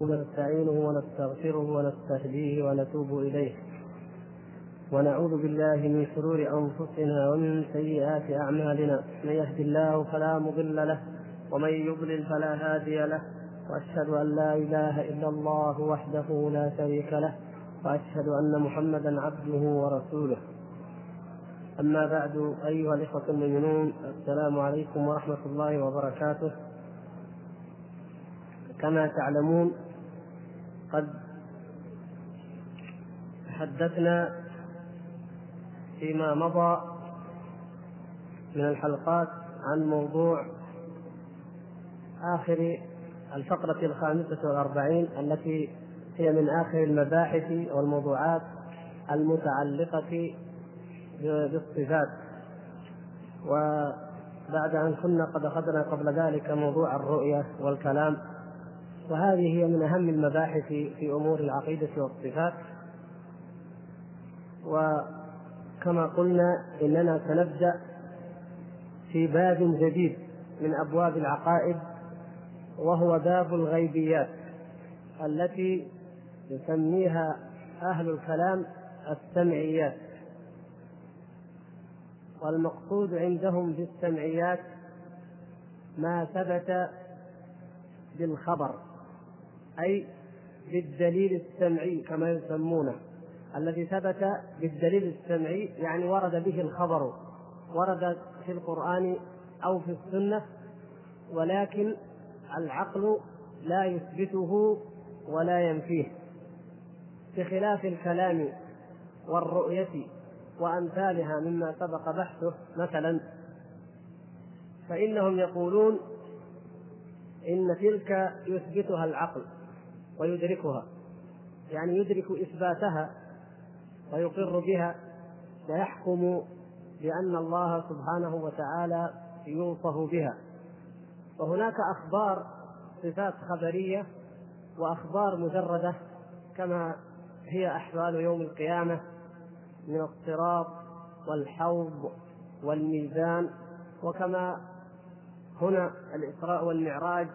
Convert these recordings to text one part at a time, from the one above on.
ونستعينه ونستغفره ونستهديه ونتوب إليه. ونعوذ بالله من شرور أنفسنا ومن سيئات أعمالنا. من يهد الله فلا مضل له ومن يضلل فلا هادي له. وأشهد أن لا إله إلا الله وحده لا شريك له وأشهد أن محمدا عبده ورسوله. أما بعد أيها الإخوة المؤمنون السلام عليكم ورحمة الله وبركاته. كما تعلمون قد تحدثنا فيما مضى من الحلقات عن موضوع آخر الفقرة الخامسة والأربعين التي هي من آخر المباحث والموضوعات المتعلقة بالصفات. وبعد أن كنا قد أخذنا قبل ذلك موضوع الرؤية والكلام وهذه هي من أهم المباحث في أمور العقيدة والصفات. وكما قلنا إننا سنبدأ في باب جديد من أبواب العقائد وهو باب الغيبيات التي يسميها أهل الكلام السمعيات. والمقصود عندهم بالسمعيات ما ثبت بالخبر. أي بالدليل السمعي كما يسمونه الذي ثبت بالدليل السمعي يعني ورد به الخبر ورد في القرآن أو في السنة ولكن العقل لا يثبته ولا ينفيه. بخلاف الكلام والرؤية وأمثالها مما سبق بحثه مثلا فإنهم يقولون إن تلك يثبتها العقل. ويدركها يعني يدرك إثباتها ويقر بها ويحكم بأن الله سبحانه وتعالى يوصف بها. وهناك أخبار صفات خبرية وأخبار مجردة كما هي أحوال يوم القيامة من الصراط والحوض والميزان وكما هنا الإسراء والمعراج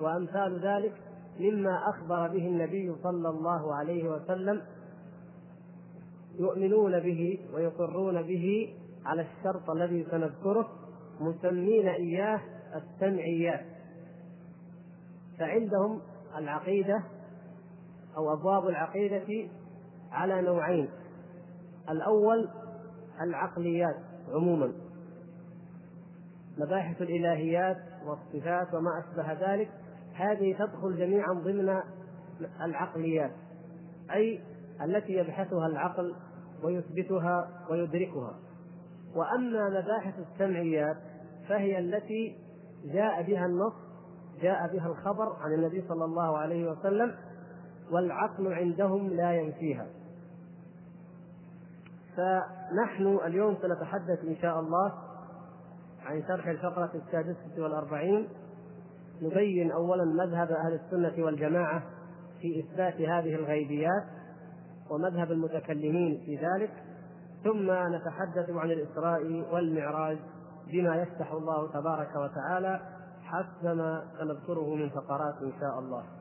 وأمثال ذلك مما أخبر به النبي صلى الله عليه وسلم يؤمنون به ويقرون به على الشرط الذي سنذكره مسمين إياه السمعيات فعندهم العقيدة أو أبواب العقيدة على نوعين. الأول العقليات عموما. مباحث الإلهيات والصفات وما أشبه ذلك هذه تدخل جميعا ضمن العقليات أي التي يبحثها العقل ويثبتها ويدركها. وأما مباحث السمعيات فهي التي جاء بها النص جاء بها الخبر عن النبي صلى الله عليه وسلم والعقل عندهم لا ينفيها. فنحن اليوم سنتحدث إن شاء الله عن شرح الفقرة السادسة والأربعين. نبين أولا مذهب أهل السنة والجماعة في إثبات هذه الغيبيات ومذهب المتكلمين في ذلك ثم نتحدث عن الإسراء والمعراج بما يفتح الله تبارك وتعالى حسب ما سنذكره من فقرات إن شاء الله.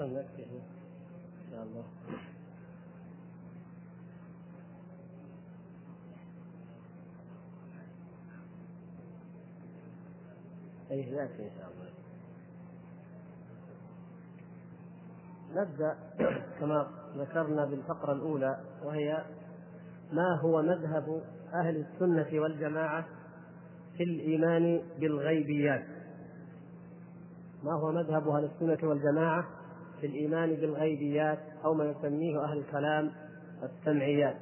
إن شاء الله. أي يأتي إن شاء الله نبدأ كما ذكرنا بالفقرة الأولى وهي ما هو مذهب أهل السنة والجماعة في الإيمان بالغيبيات. ما هو مذهب أهل السنة والجماعة؟ في الإيمان بالغيبيات أو ما يسميه أهل الكلام السمعيات.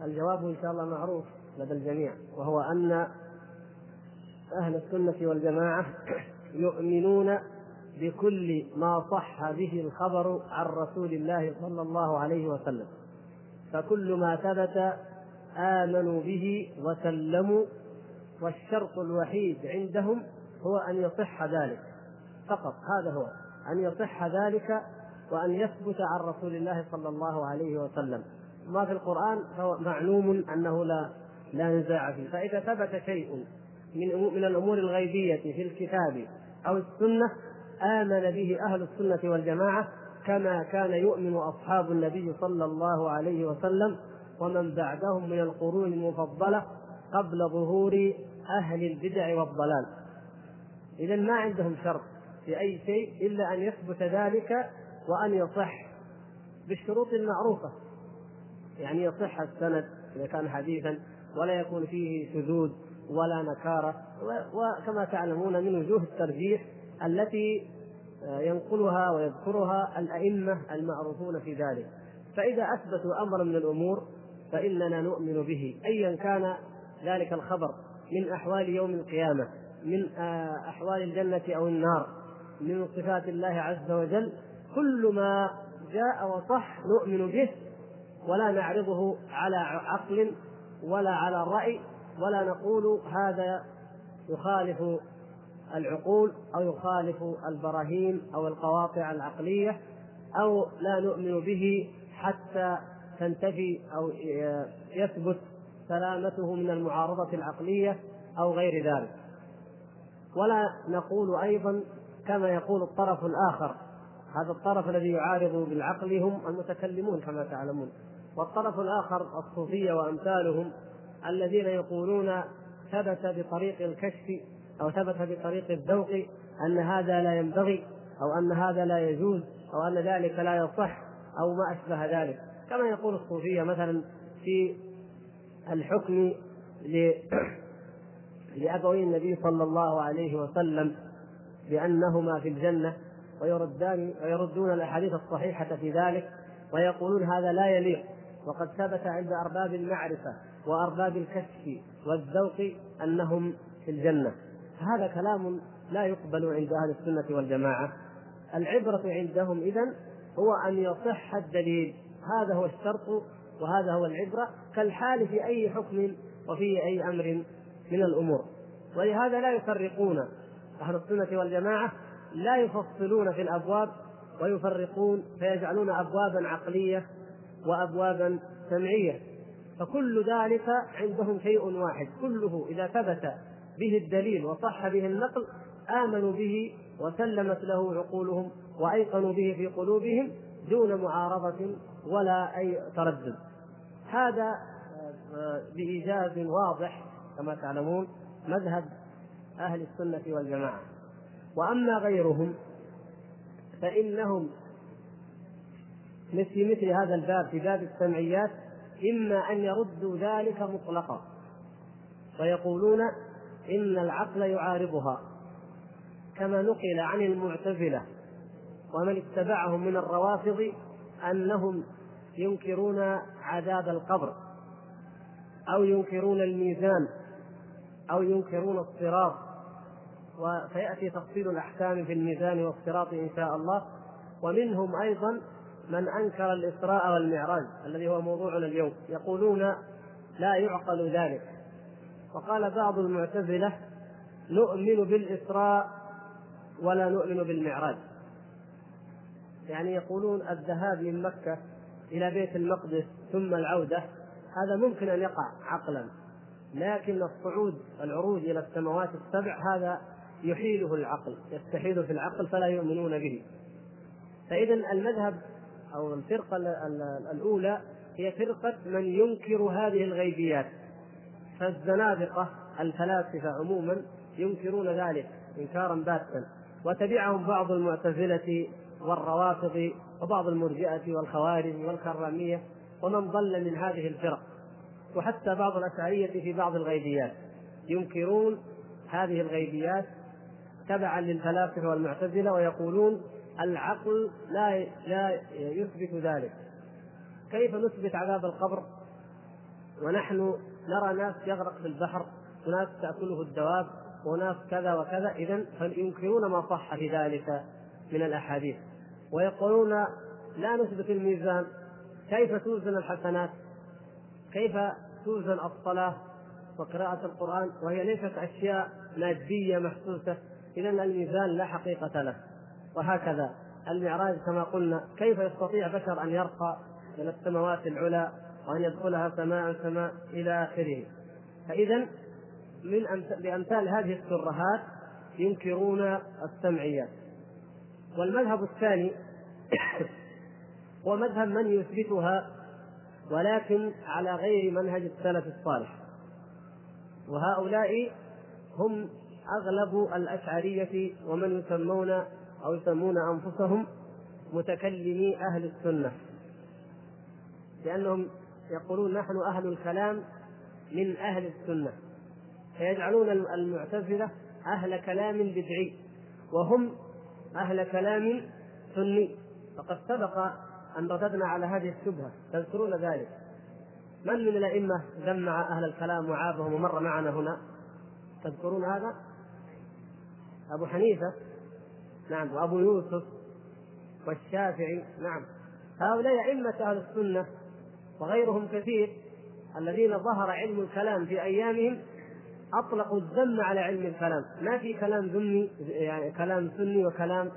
فالجواب إن شاء الله معروف لدى الجميع وهو أن أهل السنة والجماعة يؤمنون بكل ما صح به الخبر عن رسول الله صلى الله عليه وسلم. فكل ما ثبت آمنوا به وسلموا والشرط الوحيد عندهم هو أن يصح ذلك. فقط هذا هو. أن يصح ذلك وأن يثبت عن رسول الله صلى الله عليه وسلم. ما في القرآن فهو معلوم أنه لا لا نزاع فيه. فإذا ثبت شيء من من الأمور الغيبية في الكتاب أو السنة آمن به أهل السنة والجماعة كما كان يؤمن أصحاب النبي صلى الله عليه وسلم ومن بعدهم من القرون المفضلة قبل ظهور أهل البدع والضلال. إذا ما عندهم شرط في أي شيء إلا أن يثبت ذلك وأن يصح بالشروط المعروفة. يعني يصح السند إذا كان حديثا ولا يكون فيه شذوذ ولا نكارة وكما تعلمون من وجوه الترجيح التي ينقلها ويذكرها الأئمة المعروفون في ذلك. فإذا أثبتوا أمرا من الأمور فإننا نؤمن به أيا كان ذلك الخبر من أحوال يوم القيامة. من أحوال الجنة أو النار من صفات الله عز وجل. كل ما جاء وصح نؤمن به ولا نعرضه على عقل ولا على رأي ولا نقول هذا يخالف العقول أو يخالف البراهين أو القواطع العقلية أو لا نؤمن به حتى تنتفي أو يثبت سلامته من المعارضة العقلية أو غير ذلك. ولا نقول أيضا كما يقول الطرف الآخر. هذا الطرف الذي يعارض بالعقل هم المتكلمون كما تعلمون. والطرف الآخر الصوفية وأمثالهم الذين يقولون ثبت بطريق الكشف أو ثبت بطريق الذوق أن هذا لا ينبغي أو أن هذا لا يجوز أو أن ذلك لا يصح أو ما أشبه ذلك. كما يقول الصوفية مثلا في الحكم لأبوي النبي صلى الله عليه وسلم بأنهما في الجنة ويردان ويردون الأحاديث الصحيحة في ذلك ويقولون هذا لا يليق وقد ثبت عند أرباب المعرفة وأرباب الكشف والذوق أنهم في الجنة. هذا كلام لا يقبل عند أهل السنة والجماعة. العبرة عندهم إذن هو أن يصح الدليل. هذا هو الشرط وهذا هو العبرة كالحال في أي حكم وفي أي أمر. من الأمور. ولهذا لا يفرقون أهل السنة والجماعة لا يفصلون في الأبواب ويفرقون فيجعلون أبوابا عقلية وأبوابا سمعية. فكل ذلك عندهم شيء واحد كله إذا ثبت به الدليل وصح به النقل آمنوا به وسلمت له عقولهم وأيقنوا به في قلوبهم دون معارضة ولا أي تردد. هذا آه، بإيجاز واضح كما تعلمون مذهب أهل السنة والجماعة. وأما غيرهم فإنهم في مثل هذا الباب في باب السمعيات إما أن يردوا ذلك مطلقا ويقولون إن العقل يعارضها كما نقل عن المعتزلة ومن اتبعهم من الروافض أنهم ينكرون عذاب القبر أو ينكرون الميزان. أو ينكرون الصراط. وسيأتي تفصيل الأحكام في الميزان والصراط إن شاء الله. ومنهم أيضا من أنكر الإسراء والمعراج الذي هو موضوعنا اليوم. يقولون لا يعقل ذلك. وقال بعض المعتزلة نؤمن بالإسراء ولا نؤمن بالمعراج. يعني يقولون الذهاب من مكة إلى بيت المقدس ثم العودة هذا ممكن أن يقع عقلا. لكن الصعود العروج إلى السماوات السبع هذا يحيله العقل يستحيل في العقل فلا يؤمنون به. فإذا المذهب أو الفرقة الأولى هي فرقة من ينكر هذه الغيبيات. فالزنادقة الفلاسفة عموما ينكرون ذلك إنكارا باتا وتبعهم بعض المعتزلة والروافض وبعض المرجئة والخوارج والكرامية ومن ضل من هذه الفرق. وحتى بعض الأشعرية في بعض الغيبيات. ينكرون هذه الغيبيات تبعا للفلاسفة والمعتزلة ويقولون العقل لا لا يثبت ذلك. كيف نثبت عذاب القبر؟ ونحن نرى ناس يغرق في البحر وناس تأكله الدواب وناس كذا وكذا. إذا فينكرون ما صح في ذلك من الأحاديث. ويقولون لا نثبت الميزان. كيف توزن الحسنات؟ كيف توزن الصلاة وقراءة القرآن وهي ليست أشياء مادية محسوسة؟ إذا الميزان لا حقيقة له. وهكذا المعراج كما قلنا كيف يستطيع بشر أن يرقى إلى السماوات العلى وأن يدخلها سماء سماء إلى آخره؟ فإذا من بأمثال هذه الترهات ينكرون السمعيات. والمذهب الثاني هو مذهب من يثبتها ولكن على غير منهج السلف الصالح. وهؤلاء هم أغلب الأشعرية ومن يسمون أو يسمون أنفسهم متكلمي أهل السنة. لأنهم يقولون نحن أهل الكلام من أهل السنة. فيجعلون المعتزلة أهل كلام بدعي وهم أهل كلام سني. فقد سبق أن رددنا على هذه الشبهة تذكرون ذلك. من من الأئمة جمع أهل الكلام وعابهم ومر معنا هنا؟ تذكرون هذا؟ أبو حنيفة؟ نعم. وأبو يوسف؟ والشافعي؟ نعم. هؤلاء أئمة أهل السنة وغيرهم كثير الذين ظهر علم الكلام في أيامهم أطلقوا الذم على علم الكلام. ما في كلام ذمي يعني كلام سني وكلام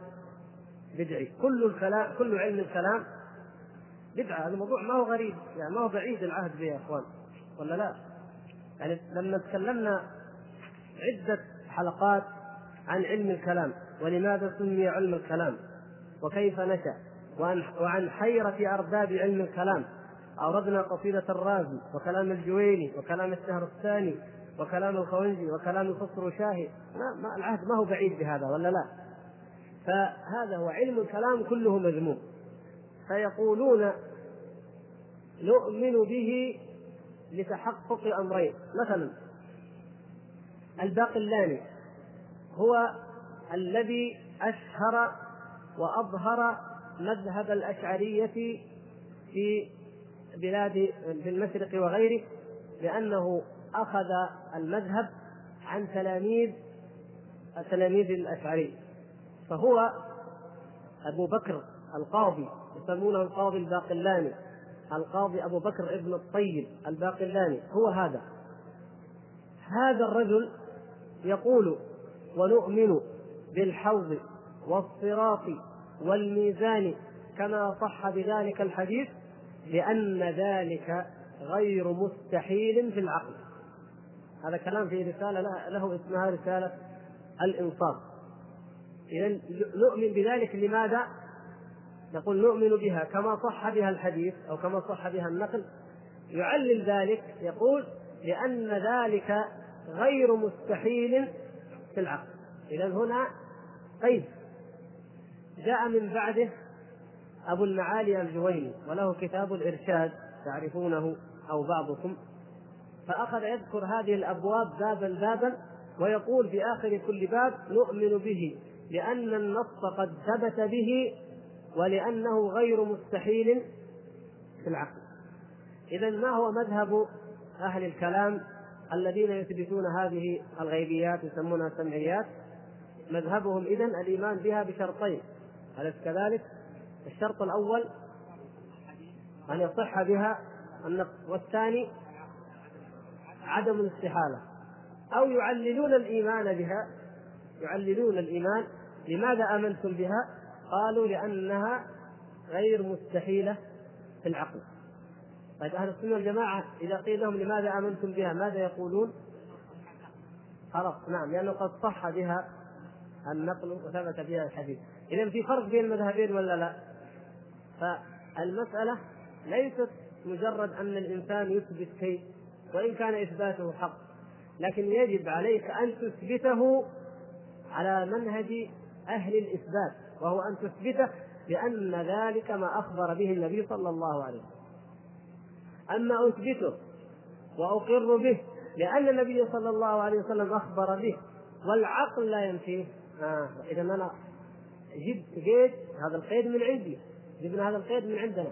بدعي. كل الكلام كل علم الكلام بدعة هذا الموضوع ما هو غريب يعني ما هو بعيد العهد به يا إخوان ولا لا؟ يعني لما تكلمنا عدة حلقات عن علم الكلام ولماذا سمي علم الكلام؟ وكيف نشأ؟ وعن حيرة أرباب علم الكلام. أوردنا قصيدة الرازي وكلام الجويني وكلام الشهر الثاني وكلام الخونجي وكلام الخصر شاهي. ما, ما العهد ما هو بعيد بهذا ولا لا؟ فهذا هو علم الكلام كله مذموم. فيقولون نؤمن به لتحقق أمرين. مثلا الباقلاني هو الذي أشهر وأظهر مذهب الأشعرية في بلاد في المشرق وغيره لأنه أخذ المذهب عن تلاميذ تلاميذ الاشعري فهو أبو بكر القاضي يسمونه القاضي الباقلاني. القاضي أبو بكر ابن الطيب الباقلاني هو هذا. هذا الرجل يقول ونؤمن بالحوض والصراط والميزان كما صح بذلك الحديث لأن ذلك غير مستحيل في العقل. هذا كلام في رسالة له اسمها رسالة الإنصاف. إذا نؤمن بذلك لماذا؟ نقول نؤمن بها كما صح بها الحديث أو كما صح بها النقل. يعلل ذلك يقول لأن ذلك غير مستحيل في العقل. إذا هنا قيد. جاء من بعده أبو المعالي الجويني وله كتاب الإرشاد تعرفونه أو بعضكم. فأخذ يذكر هذه الأبواب بابا بابا ويقول في آخر كل باب نؤمن به لأن النص قد ثبت به ولأنه غير مستحيل في العقل. إذا ما هو مذهب أهل الكلام الذين يثبتون هذه الغيبيات يسمونها سمعيات؟ مذهبهم إذا الإيمان بها بشرطين. أليس كذلك؟ الشرط الأول أن يصح بها النقص والثاني عدم الاستحالة. أو يعللون الإيمان بها يعللون الإيمان. لماذا آمنتم بها؟ قالوا لأنها غير مستحيلة في العقل طيب أهل السنة والجماعة إذا قيل لهم لماذا آمنتم بها ماذا يقولون؟ خلاص نعم لأنه قد صح بها النقل وثبت فيها الحديث إذا في فرق بين المذهبين ولا لا؟ فالمسألة ليست مجرد أن الإنسان يثبت شيء وإن كان إثباته حق لكن يجب عليك أن تثبته على منهج أهل الإثبات وهو أن تثبته بأن ذلك ما أخبر به النبي صلى الله عليه وسلم. أما أثبته وأقر به لأن النبي صلى الله عليه وسلم أخبر به والعقل لا ينفيه. آه إذا أنا جبت قيد هذا القيد من عندي جبنا هذا القيد من عندنا.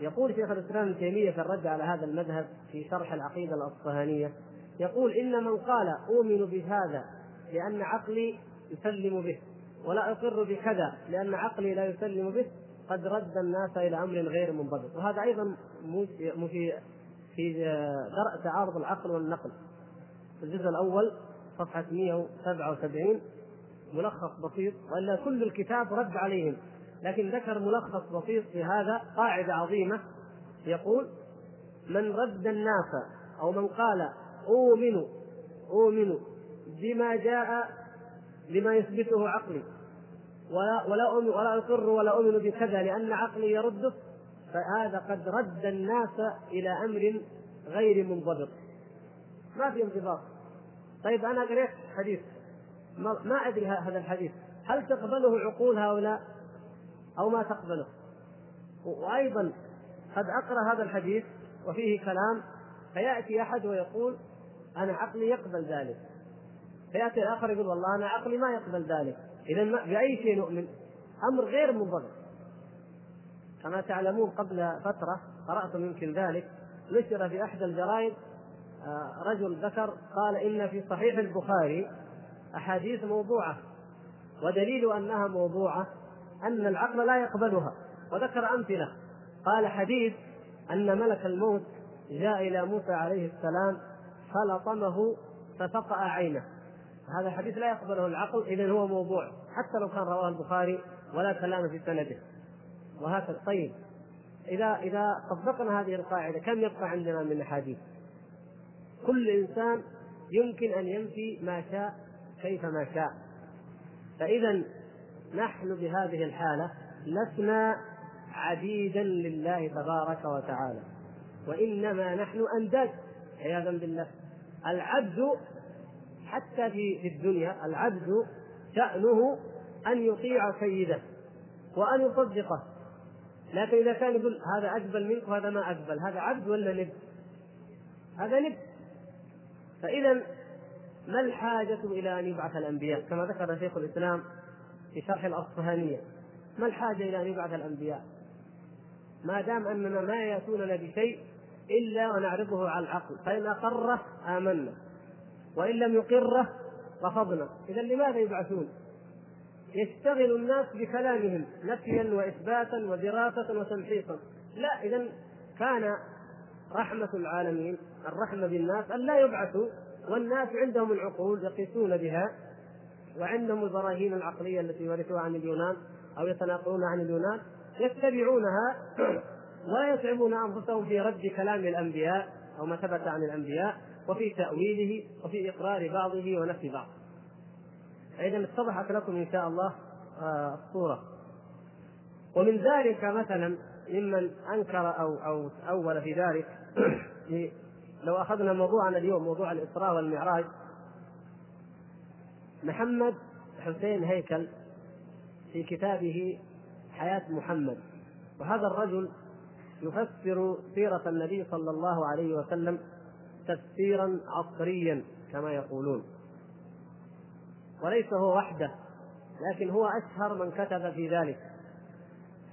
يقول شيخ الإسلام ابن تيمية في الرد على هذا المذهب في شرح العقيدة الأصفهانية يقول إن من قال أؤمن بهذا لأن عقلي يسلم به. ولا أقر بكذا لأن عقلي لا يسلم به قد رد الناس إلى أمر غير منضبط. وهذا أيضا في في درء تعارض العقل والنقل. في الجزء الأول صفحة 177 ملخص بسيط وإلا كل الكتاب رد عليهم. لكن ذكر ملخص بسيط في هذا قاعدة عظيمة. يقول من رد الناس أو من قال أؤمن أؤمن بما جاء لما يثبته عقلي. ولا ولا أؤمن ولا أقر ولا أؤمن بكذا لأن عقلي يرده. فهذا قد رد الناس إلى أمر غير منضبط. ما في انضباط. طيب أنا قريت حديث. ما أدري هذا الحديث. هل تقبله عقول هؤلاء؟ أو ما تقبله؟ وأيضا قد أقرأ هذا الحديث وفيه كلام فيأتي أحد ويقول أنا عقلي يقبل ذلك. فياتي الآخر يقول والله أنا عقلي ما يقبل ذلك. إذا بأي شيء نؤمن؟ أمر غير منضبط. كما تعلمون قبل فترة قراتم يمكن ذلك نشر في إحدى الجرائد آه، رجل ذكر قال إن في صحيح البخاري أحاديث موضوعة ودليل أنها موضوعة أن العقل لا يقبلها وذكر أمثلة. قال حديث أن ملك الموت جاء إلى موسى عليه السلام فلطمه ففقأ عينه. هذا الحديث لا يقبله العقل اذا هو موضوع حتى لو كان رواه البخاري ولا كلام في سنده. وهكذا طيب. إذا إذا طبقنا هذه القاعدة كم يبقى عندنا من أحاديث؟ كل إنسان يمكن أن ينفي ما شاء كيفما شاء. فاذا نحن بهذه الحالة لسنا عبيدا لله تبارك وتعالى. وإنما نحن أنداد عياذا بالله. العبد حتى في في الدنيا العبد شأنه أن يطيع سيده وأن يصدقه. لكن إذا كان يقول هذا أقبل منك وهذا ما أقبل هذا عبد ولا نب؟ هذا نب فإذا ما الحاجة إلى أن يبعث الأنبياء؟ كما ذكر شيخ الإسلام في شرح الأصفهانية ما الحاجة إلى أن يبعث الأنبياء؟ ما دام أننا ما يأتوننا بشيء إلا ونعرضه على العقل. فإن أقره آمنا. وإن لم يقره رفضنا إذا لماذا يبعثون؟ يشتغل الناس بكلامهم نفيا وإثباتا ودراسة وتمحيصا لا إذا كان رحمة العالمين الرحمة بالناس أن لا يبعثوا والناس عندهم العقول يقيسون بها وعندهم البراهين العقلية التي ورثوها عن اليونان أو يتناقلون عن اليونان يتبعونها ولا يتعبون أنفسهم في رد كلام الأنبياء. أو ما ثبت عن الأنبياء وفي تأويله وفي إقرار بعضه ونفي بعض. فإذا اتضحت لكم إن شاء الله آه، الصورة. ومن ذلك مثلا ممن أنكر أو أو أول في ذلك لو أخذنا موضوعنا اليوم موضوع الإسراء والمعراج. محمد حسين هيكل في كتابه حياة محمد. وهذا الرجل يفسر سيرة النبي صلى الله عليه وسلم تفسيرا عصريا كما يقولون. وليس هو وحده لكن هو أشهر من كتب في ذلك.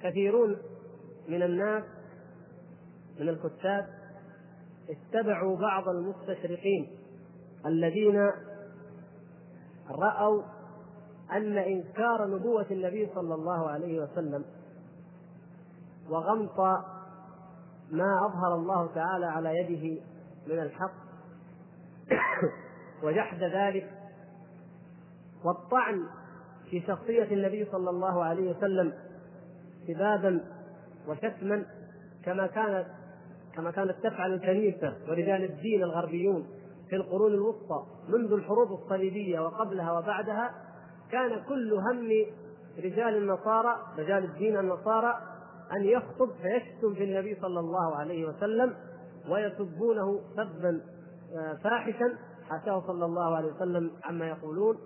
كثيرون من الناس من الكتاب اتبعوا بعض المستشرقين الذين رأوا أن إنكار نبوة النبي صلى الله عليه وسلم وغمط ما أظهر الله تعالى على يده من الحق. وجحد ذلك والطعن في شخصية النبي صلى الله عليه وسلم سبابا وشتما كما كانت كما كانت تفعل الكنيسة ورجال الدين الغربيون في القرون الوسطى منذ الحروب الصليبية وقبلها وبعدها. كان كل هم رجال النصارى رجال الدين النصارى أن يخطب فيشتم في النبي صلى الله عليه وسلم ويسبونه سبا آه، فاحشا حاشاه صلى الله عليه وسلم عما يقولون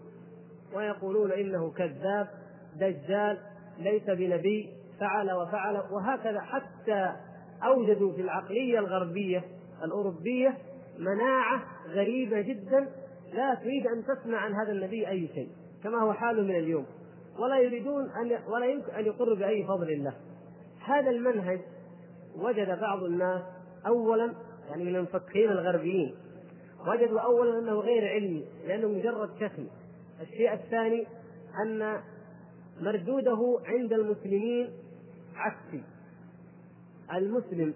ويقولون إنه كذاب دجال ليس بنبي فعل وفعل وهكذا حتى أوجدوا في العقلية الغربية الأوروبية مناعة غريبة جدا لا تريد أن تسمع عن هذا النبي أي شيء كما هو حاله من اليوم. ولا يريدون أن ولا يمكن أن يقروا بأي فضل الله. هذا المنهج وجد بعض الناس اولا يعني من المفكرين الغربيين وجدوا اولا أنه غير علمي لأنه مجرد شتم الشيء الثاني أن مردوده عند المسلمين عكسي. المسلم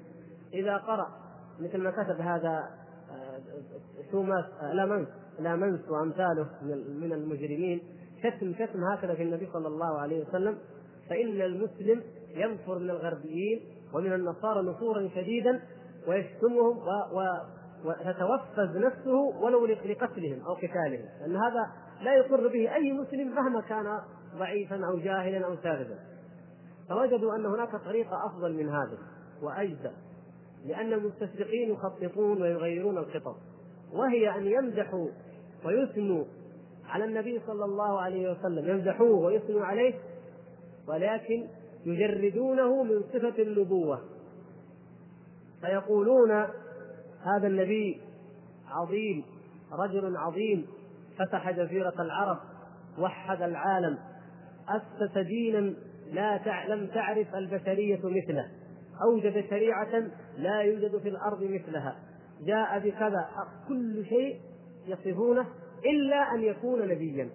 إذا قرأ مثل ما كتب هذا توماس آه، آه، لامنس لامنس وامثاله من المجرمين شتم شتم هكذا في النبي صلى الله عليه وسلم فإن المسلم ينفر من الغربيين ومن النصارى نفورا شديدا ويشتمهم و... و... وتتوفز نفسه ولو لقتلهم أو قتالهم. لأن هذا لا يقر به أي مسلم مهما كان ضعيفا أو جاهلا أو ساذجا. فوجدوا أن هناك طريقة أفضل من هذه وأجدى لأن المستشرقين يخططون ويغيرون الخطط وهي أن يمدحوا ويثنوا على النبي صلى الله عليه وسلم. يمدحوه ويثنوا عليه ولكن يجردونه من صفة النبوة فيقولون هذا النبي عظيم رجل عظيم فتح جزيرة العرب وحد العالم أسس دينا لا. لم تعرف البشرية مثله أوجد شريعة لا يوجد في الأرض مثلها جاء بكذا كل شيء يصفونه إلا أن يكون نبيا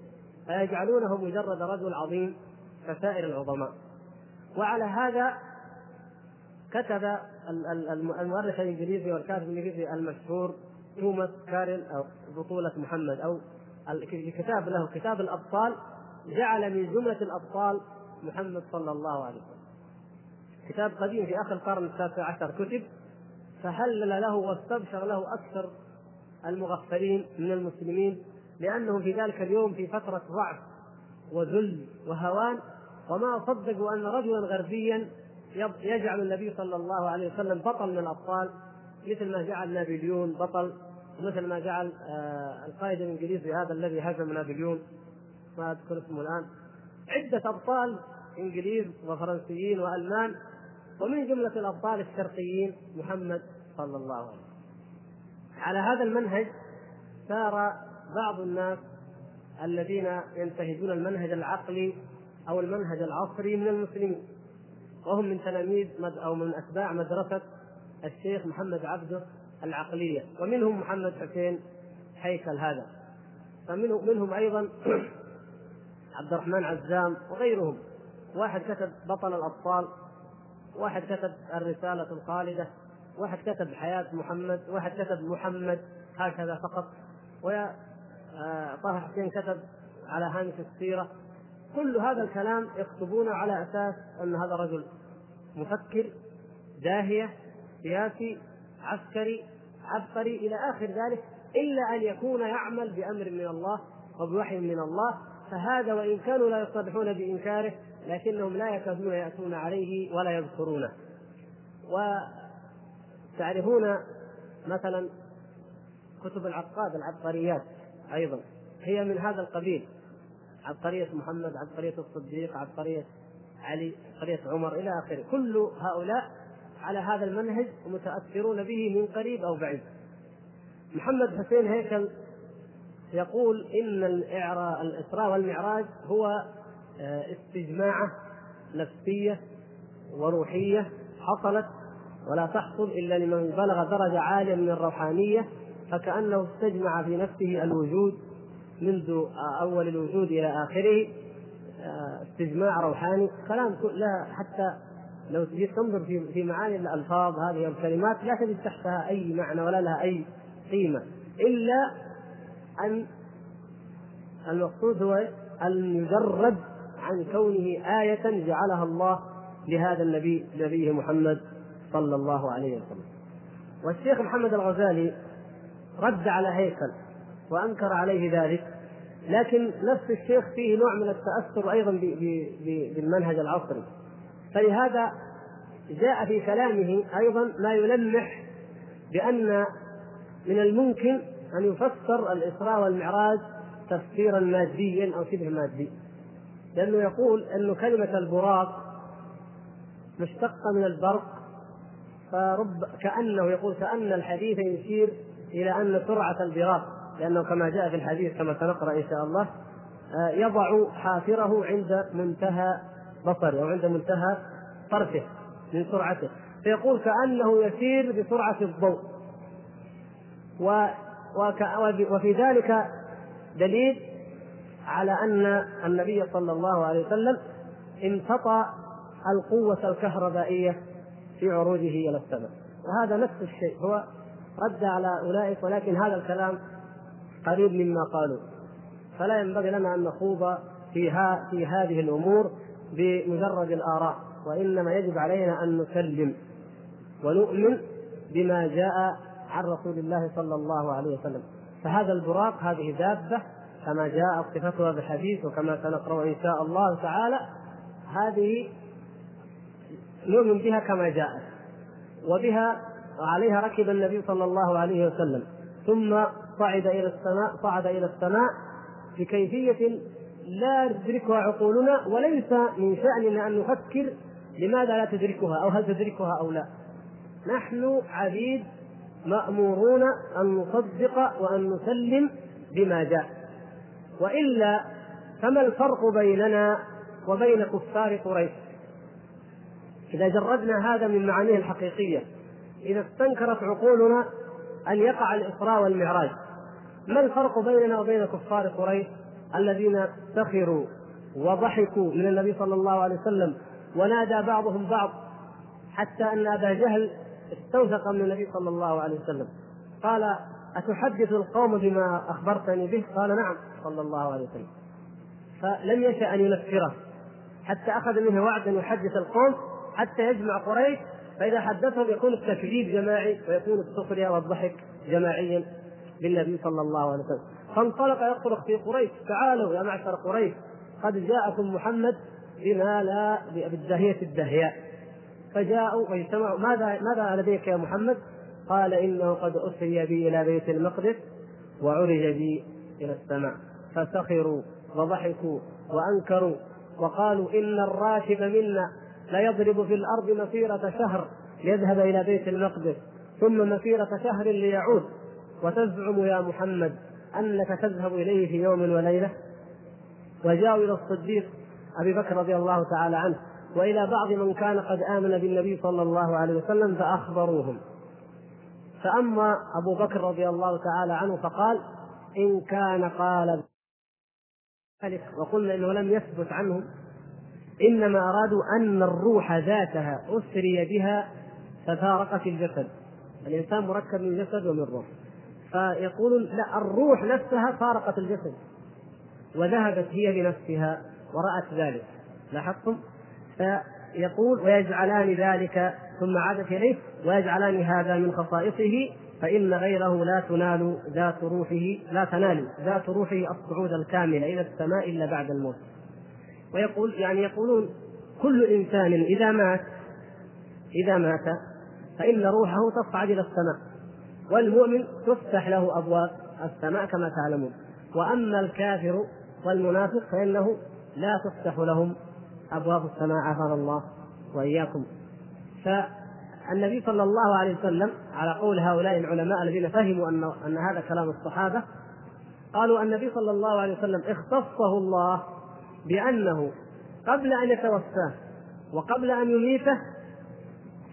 فيجعلونه مجرد رجل عظيم كسائر العظماء وعلى هذا كتب المؤرخ الإنجليزي والكاتب الإنجليزي المشهور توماس كارل أو بطولة محمد أو كتاب له كتاب الأبطال جعل من جملة الأبطال محمد صلى الله عليه وسلم. كتاب قديم في آخر القرن التاسع عشر كتب فهلل له واستبشر له أكثر المغفلين من المسلمين لانهم في ذلك اليوم في فترة ضعف وذل وهوان وما صدقوا أن رجلا غربيا يجعل النبي صلى الله عليه وسلم بطل من الأبطال مثل ما جعل نابليون بطل مثل ما جعل آه، القائد الإنجليزي هذا الذي هزم نابليون. ما أذكر اسمه الآن. عدة أبطال إنجليز وفرنسيين وألمان ومن جملة الأبطال الشرقيين محمد صلى الله عليه وسلم. على هذا المنهج سار بعض الناس الذين ينتهجون المنهج العقلي أو المنهج العصري من المسلمين. وهم من تلاميذ أو من أتباع مدرسة الشيخ محمد عبده العقلية. ومنهم محمد حسين هيكل هذا. فمنهم منهم أيضا عبد الرحمن عزام وغيرهم. واحد كتب بطل الاطفال واحد كتب الرسالة الخالدة واحد كتب حياة محمد واحد كتب محمد هكذا فقط. و آه، طه حسين كتب على هامش السيرة. كل هذا الكلام يكتبونه على أساس أن هذا رجل مفكر داهية سياسي عسكري عبقري إلى آخر ذلك إلا أن يكون يعمل بأمر من الله وبوحي من الله. فهذا وإن كانوا لا يصرحون بإنكاره لكنهم لا يكادون يأتون عليه ولا يذكرونه. وتعرفون مثلا كتب العقاد العبقريات أيضا هي من هذا القبيل. عبقرية محمد عبقرية الصديق عبقرية علي عبقرية عمر إلى آخره. كل هؤلاء على هذا المنهج ومتأثرون به من قريب أو بعيد. محمد حسين هيكل يقول إن الإسراء والمعراج هو آه، استجماعة نفسية وروحية حصلت ولا تحصل إلا لمن بلغ درجة عالية من الروحانية فكأنه استجمع في نفسه الوجود منذ أول الوجود إلى آخره استجماع روحاني كلام لا حتى لو تجي تنظر في في معاني الألفاظ هذه الكلمات لا تجد تحتها أي معنى ولا لها أي قيمة إلا أن المقصود هو أن يجرد عن كونه آية جعلها الله لهذا النبي نبيه محمد صلى الله عليه وسلم. والشيخ محمد الغزالي رد على هيكل وأنكر عليه ذلك. لكن نفس الشيخ فيه نوع من التأثر أيضا بالمنهج العصري. فلهذا جاء في كلامه أيضا ما يلمح بأن من الممكن أن يفسر الإسراء والمعراج تفسيرا ماديا أو شبه مادي. لأنه يقول انه كلمة البراق مشتقة من البرق فرب كأنه يقول كأن الحديث يشير إلى أن سرعة البراق. لأنه كما جاء في الحديث كما سنقرأ إن شاء الله آه، يضع حافره عند منتهى بصره أو عند منتهى طرفه من سرعته. فيقول كأنه يسير بسرعة الضوء. و وفي ذلك دليل على أن النبي صلى الله عليه وسلم انتطى القوة الكهربائية في عروجه إلى السماء. وهذا نفس الشيء هو رد على أولئك ولكن هذا الكلام قريب مما قالوا. فلا ينبغي لنا أن نخوض في, في هذه الأمور بمجرد الآراء وإنما يجب علينا أن نسلم ونؤمن بما جاء عن رسول الله صلى الله عليه وسلم. فهذا البراق هذه دابة كما جاء صفتها بالحديث وكما سنقرأ إن شاء الله تعالى هذه نؤمن بها كما جاءت وبها وعليها ركب النبي صلى الله عليه وسلم. ثم صعد إلى السماء صعد إلى السماء بكيفية لا تدركها عقولنا وليس من شأننا أن نفكر لماذا لا تدركها أو هل تدركها أو لا. نحن عبيد مأمورون أن نصدق وأن نسلم بما جاء. وإلا فما الفرق بيننا وبين كفار قريش؟ إذا جردنا هذا من معانيه الحقيقية. إذا استنكرت عقولنا أن يقع الإسراء والمعراج. ما الفرق بيننا وبين كفار قريش الذين سخروا وضحكوا من النبي صلى الله عليه وسلم ونادى بعضهم بعض حتى أن أبا جهل استوثق من النبي صلى الله عليه وسلم. قال أتحدث القوم بما أخبرتني به؟ قال نعم صلى الله عليه وسلم. فلم يشأ أن ينفره. حتى أخذ منه وعدا يحدث القوم حتى يجمع قريش فإذا حدثهم يكون التكذيب جماعي ويكون السخرية والضحك جماعيا بالنبي صلى الله عليه وسلم. فانطلق يصرخ في قريش تعالوا يا معشر قريش قد جاءكم محمد بما لا بالدهية الدهياء فجاءوا واجتمعوا ماذا ماذا لديك يا محمد؟ قال إنه قد اسري بي إلى بيت المقدس وعرج بي إلى السماء. فسخروا وضحكوا وأنكروا وقالوا إن الراكب منا. ليضرب في الأرض مسيرة شهر ليذهب إلى بيت المقدس ثم مسيرة شهر ليعود. وتزعم يا محمد أنك تذهب إليه في يوم وليلة؟ وجاءوا إلى الصديق أبي بكر رضي الله تعالى عنه وإلى بعض من كان قد آمن بالنبي صلى الله عليه وسلم فأخبروهم. فأما أبو بكر رضي الله تعالى عنه فقال إن كان قال ذلك وقلنا إنه لم يثبت عنه إنما أرادوا أن الروح ذاتها أسري بها ففارقت الجسد. الإنسان مركب من جسد ومن روح. فيقولون لا الروح نفسها فارقت الجسد وذهبت هي بنفسها ورأت ذلك. لاحظتم؟ فيقول ويجعلان ذلك ثم عادت إليه ويجعلان هذا من خصائصه فإن غيره لا تنال ذات روحه لا تنال ذات روحه الصعود الكامل إلى السماء إلا بعد الموت. ويقول يعني يقولون كل إنسان إذا مات إذا مات فإن روحه تصعد إلى السماء والمؤمن تفتح له أبواب السماء كما تعلمون. وأما الكافر والمنافق فإنه لا تفتح لهم أبواب السماء عافانا الله وإياكم. فالنبي صلى الله عليه وسلم على قول هؤلاء العلماء الذين فهموا أن أن هذا كلام الصحابة قالوا النبي صلى الله عليه وسلم اختصه الله بأنه قبل أن يتوفاه وقبل أن يميته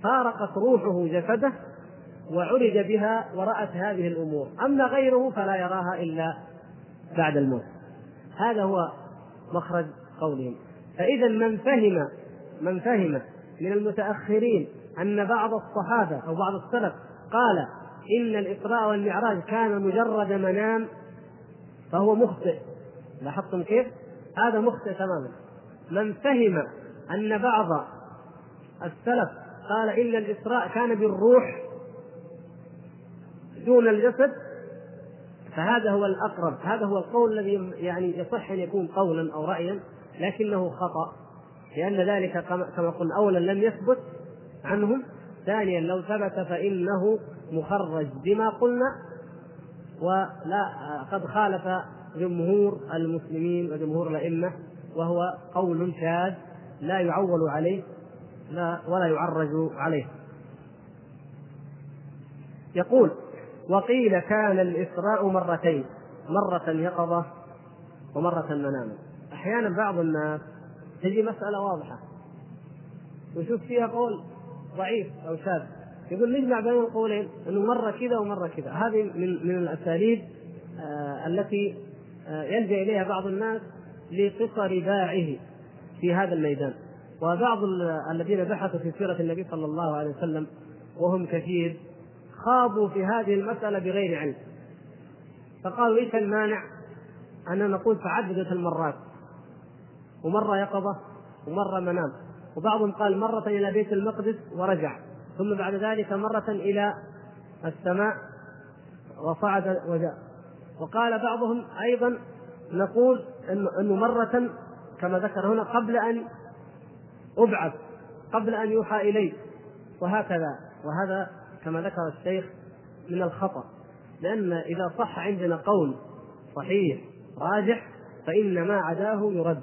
فارقت روحه جسده وعرج بها ورأت هذه الأمور. أما غيره فلا يراها إلا بعد الموت. هذا هو مخرج قولهم. فإذا من فهم من فهم من المتأخرين أن بعض الصحابة أو بعض السلف قال إن الإسراء والمعراج كان مجرد منام فهو مخطئ. لاحظتم كيف؟ هذا مخطئ تماما. من فهم أن بعض السلف قال إن الإسراء كان بالروح دون الجسد فهذا هو الأقرب هذا هو القول الذي يعني يصح أن يكون قولا أو رأيا لكنه خطأ لأن ذلك كما قلنا أولا لم يثبت عنهم ثانيا لو ثبت فإنه مخرج بما قلنا ولا قد خالف جمهور المسلمين وجمهور الأئمة وهو قول شاذ لا يعول عليه لا ولا يعرج عليه. يقول وقيل كان الإسراء مرتين مرة يقظة ومرة مناما أحيانا بعض الناس تجي مسألة واضحة ويشوف فيها قول ضعيف أو شاذ. يقول نجمع بين القولين إنه مرة كذا ومرة كذا. هذه من من الأساليب آه التي يلجأ إليها بعض الناس لقصر باعه في هذا الميدان. وبعض الذين بحثوا في سيرة النبي صلى الله عليه وسلم وهم كثير خاضوا في هذه المسألة بغير علم. فقالوا إيش المانع أن نقول تعددت المرات؟ ومرة يقظة ومرة منام. وبعضهم قال مرة إلى بيت المقدس ورجع. ثم بعد ذلك مرة إلى السماء وصعد وقال بعضهم أيضا نقول أنه مرة كما ذكر هنا قبل أن أبعث قبل أن يوحى إلي وهكذا. وهذا كما ذكر الشيخ من الخطأ لأن إذا صح عندنا قول صحيح راجح فإن ما عداه يرد.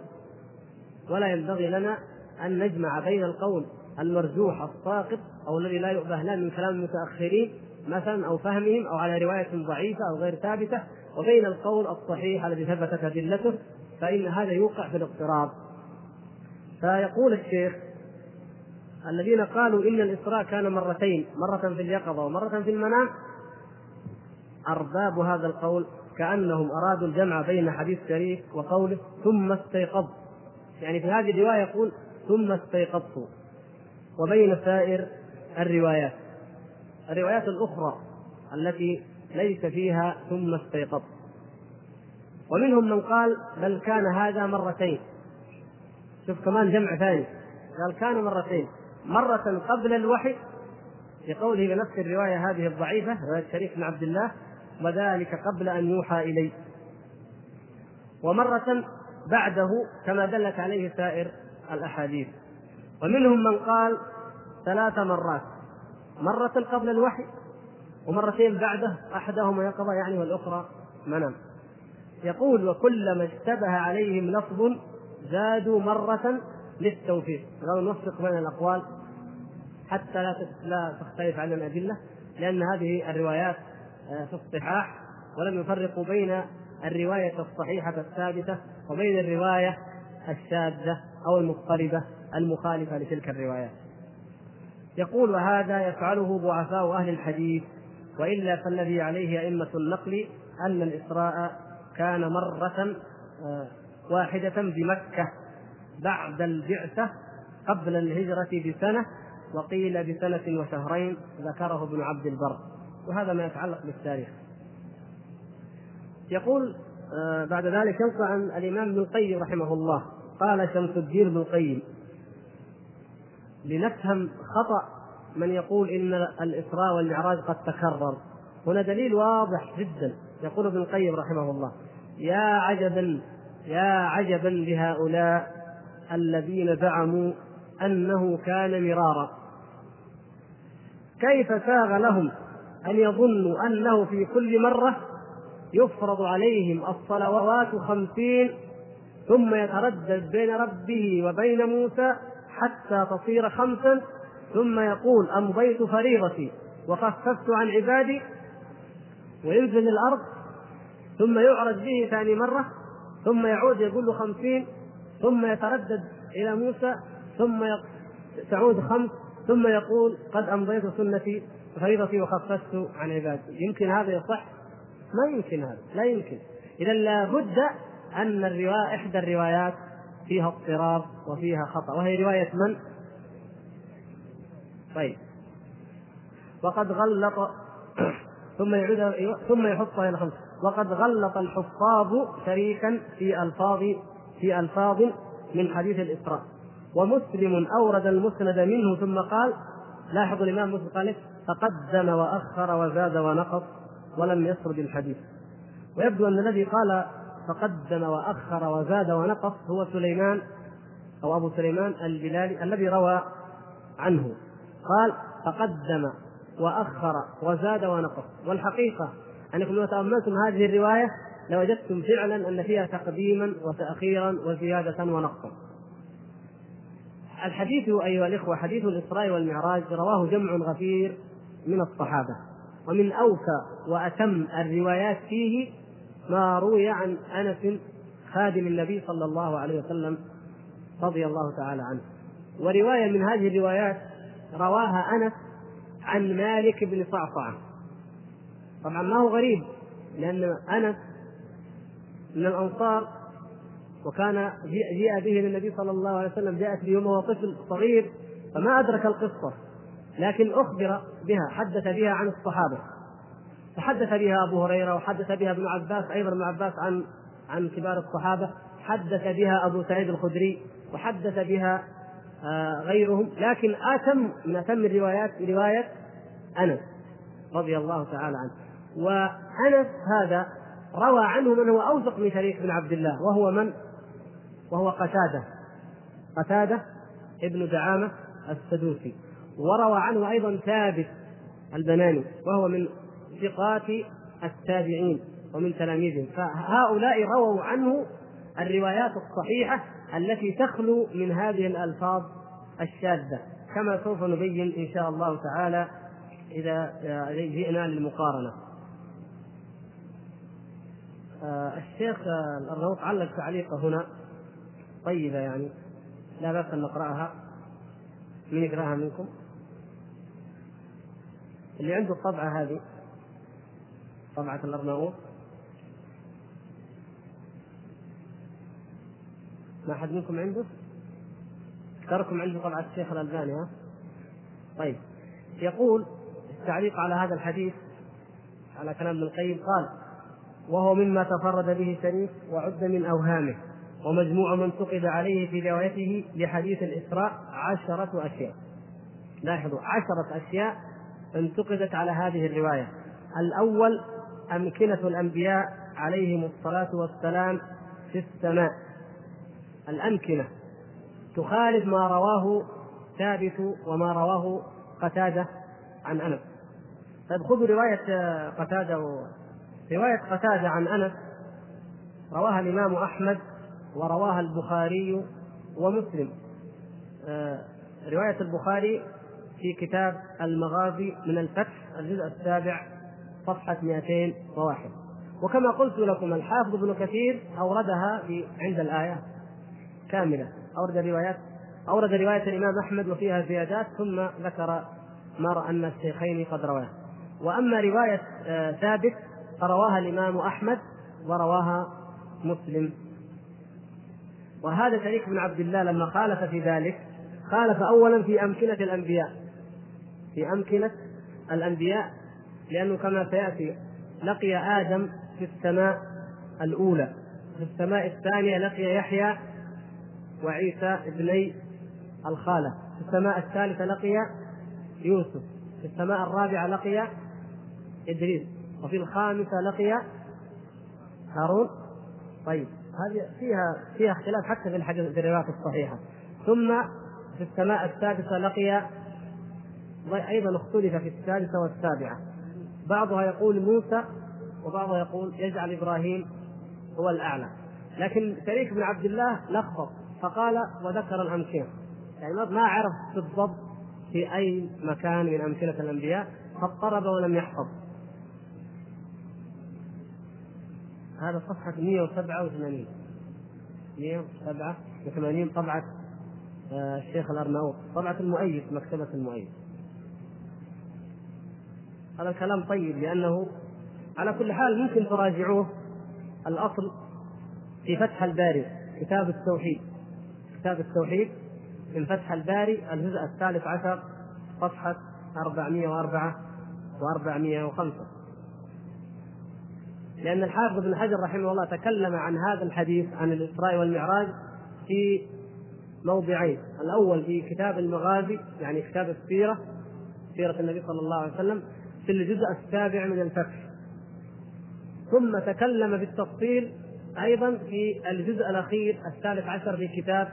ولا ينبغي لنا أن نجمع بين القول المرجوح الساقط أو الذي لا يؤبه له من كلام المتأخرين مثلا أو فهمهم أو على رواية ضعيفة أو غير ثابتة وبين القول الصحيح الذي ثبتت أدلته فإن هذا يوقع في الاضطراب. فيقول الشيخ الذين قالوا إن الإسراء كان مرتين مرة في اليقظة ومرة في المنام أرباب هذا القول كأنهم أرادوا الجمع بين حديث شريف وقوله ثم استيقظت. يعني في هذه الرواية يقول ثم استيقظت. وبين سائر الروايات. الروايات الأخرى التي ليس فيها ثم استيقظ. ومنهم من قال بل كان هذا مرتين. شوف كمان جمع ثاني. قال كان مرتين. مرة قبل الوحي لقوله بنفس الرواية هذه الضعيفة رواية شريف بن عبد الله وذلك قبل أن يوحى إلي ومرة بعده كما دلت عليه سائر الأحاديث. ومنهم من قال ثلاث مرات. مرة قبل الوحي ومرتين بعده أحدهما يقظة يعني والأخرى منام يقول وكلما اشتبه عليهم لفظ زادوا مرة للتوفيق. قالوا نوفق بين الأقوال حتى لا لا تختلف عن الأدلة لأن هذه الروايات آه، في الصحاح ولم يفرقوا بين الرواية الصحيحة الثابتة وبين الرواية الشاذة أو المضطربة المخالفة لتلك الروايات. يقول وهذا يفعله ضعفاء أهل الحديث وإلا فالذي عليه أئمة النقل أن الإسراء كان مرة آه، واحدة بمكة بعد البعثة قبل الهجرة بسنة وقيل بسنة وشهرين ذكره ابن عبد البر. وهذا ما يتعلق بالتاريخ. يقول آه، بعد ذلك ينقل عن الإمام ابن القيم رحمه الله. قال شمس الدين ابن القيم لنفهم خطأ من يقول إن الإسراء والمعراج قد تكرر. هنا دليل واضح جدا يقول ابن القيم رحمه الله. يا عجبا يا عجبا لهؤلاء الذين زعموا أنه كان مرارا. كيف ساغ لهم أن يظنوا أنه في كل مرة يفرض عليهم الصلوات خمسين ثم يتردد بين ربه وبين موسى حتى تصير خمسا؟ ثم يقول أمضيت فريضتي وخففت عن عبادي وينزل الأرض ثم يعرج به ثاني مرة ثم يعود يقول له خمسين ثم يتردد إلى موسى ثم تعود خمس ثم يقول قد أمضيت سنتي فريضتي وخففت عن عبادي يمكن هذا يصح؟ ما يمكن هذا لا يمكن إذا لابد أن الرواية إحدى الروايات فيها اضطراب وفيها خطأ وهي رواية من؟ طيب. وقد غلط ثم يعيد ثم يحطها إلى خمسه وقد غلط الحفاظ شريكا في الفاظ في ألفاظ من حديث الإسراء. ومسلم أورد المسند منه ثم قال لاحظوا الإمام مسلم قال فقدم وأخر وزاد ونقص ولم يسرد الحديث. ويبدو أن الذي قال فقدم وأخر وزاد ونقص هو سليمان أو أبو سليمان البلالي الذي روى عنه. قال فقدم وأخر وزاد ونقص. والحقيقة أنكم لو تأملتم هذه الرواية لوجدتم فعلا أن فيها تقديما وتأخيرا وزيادة ونقصا. الحديث أيها الإخوة حديث الإسراء والمعراج رواه جمع غفير من الصحابة. ومن أوفى وأتم الروايات فيه ما روي عن أنس خادم النبي صلى الله عليه وسلم رضي الله تعالى عنه. ورواية من هذه الروايات رواها أنس عن مالك بن صعصعة. طبعا ما هو غريب لأن أنس من الأنصار وكان جيء به للنبي صلى الله عليه وسلم جاءت به وهو طفل صغير فما أدرك القصة لكن أخبر بها حدث بها عن الصحابة. تحدث بها أبو هريرة وحدث بها ابن عباس أيضا ابن عباس عن عن كبار الصحابة. حدث بها أبو سعيد الخدري وحدث بها غيرهم لكن أتم من أتم الروايات رواية أنس رضي الله تعالى عنه. وأنس هذا روى عنه من هو أوثق من شريك بن عبد الله وهو من؟ وهو قتادة قتادة ابن دعامة السدوسي. وروى عنه أيضا ثابت البناني وهو من ثقات التابعين ومن تلاميذهم. فهؤلاء رووا عنه الروايات الصحيحة التي تخلو من هذه الألفاظ الشاذة كما سوف نبين إن شاء الله تعالى إذا جئنا للمقارنة. آه، الشيخ الأرنوط علق تعليقه هنا. طيبة يعني لا بأس أن نقرأها. من يقرأها منكم؟ اللي عنده الطبعة هذه طبعة الأرناؤوط. ما أحد منكم عنده؟ أذكركم عنده طبعة الشيخ الألباني ها؟ طيب يقول التعليق على هذا الحديث على كلام ابن القيم قال وهو مما تفرد به شريف وعد من أوهامه ومجموع من انتقد عليه في روايته لحديث الإسراء عشرة أشياء لاحظوا عشرة أشياء انتقدت على هذه الرواية الأول أمكنة الأنبياء عليهم الصلاة والسلام في السماء الأمكنة. تخالف ما رواه ثابت وما رواه قتادة عن أنس. طيب خذوا رواية قتادة و... رواية قتادة عن أنس. رواها الإمام أحمد ورواها البخاري ومسلم. آه رواية البخاري في كتاب المغازي من الفتح الجزء السابع صفحة 201 وكما قلت لكم الحافظ ابن كثير أوردها عند الآية. كاملة. أورد روايات أورد رواية الإمام أحمد وفيها زيادات ثم ذكر ما رأى أن الشيخين قد رواه. وأما رواية آه، ثابت فرواها الإمام أحمد ورواها مسلم. وهذا شريك بن عبد الله لما خالف في ذلك خالف أولا في أمكنة الأنبياء. في أمكنة الأنبياء لأنه كما سيأتي لقي آدم في السماء الأولى. في السماء الثانية لقي يحيى وعيسى ابني الخالة. في السماء الثالثة لقي يوسف في السماء الرابعة لقي إدريس وفي الخامسة لقي هارون. طيب هذه فيها فيها اختلاف حتى في الحديث في الروايات الصحيحة. ثم في السماء السادسة لقي أيضا اختلف في السادسة والسابعة. بعضها يقول موسى وبعضها يقول يجعل إبراهيم هو الأعلى. لكن شريك بن عبد الله لخبط فقال وذكر الأمكنة يعني ما عرف بالضبط في أي مكان من أمكنة الأنبياء فاضطرب ولم يحفظ. هذا صفحة 187 187 طبعة آه، الشيخ الأرناؤوط طبعة المؤيد مكتبة المؤيد. هذا الكلام طيب لأنه على كل حال ممكن تراجعوه. الأصل في فتح الباري كتاب التوحيد. كتاب التوحيد من فتح الباري الجزء الثالث عشر صفحة 404 و405 لأن الحافظ ابن حجر رحمه الله تكلم عن هذا الحديث عن الإسراء والمعراج في موضعين. الأول في كتاب المغازي يعني كتاب السيرة سيرة النبي صلى الله عليه وسلم في الجزء السابع من الفتح. ثم تكلم بالتفصيل أيضا في الجزء الأخير الثالث عشر في كتاب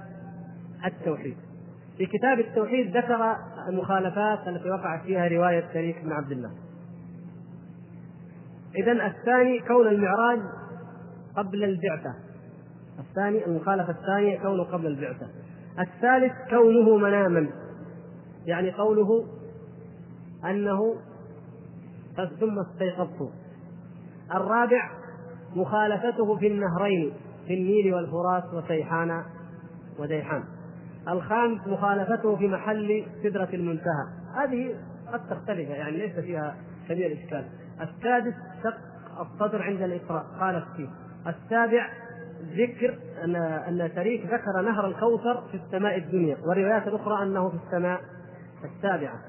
التوحيد. في كتاب التوحيد ذكر المخالفات التي وقعت فيها رواية شريك بن عبد الله. اذا الثاني كون المعراج قبل البعثة. الثاني المخالفة الثانية كونه قبل البعثة. الثالث كونه مناما يعني قوله أنه ثم استيقظت الرابع مخالفته في النهرين في النيل والفرات وسيحان وديحان الخامس مخالفته في محل سدرة المنتهى. هذه قد تختلف يعني ليس فيها كبير إشكال. السادس شق الصدر عند الإقراء. خالف فيه السابع ذكر أن أن شريك ذكر نهر الكوثر في السماء الدنيا وروايات أخرى أنه في السماء السابعة.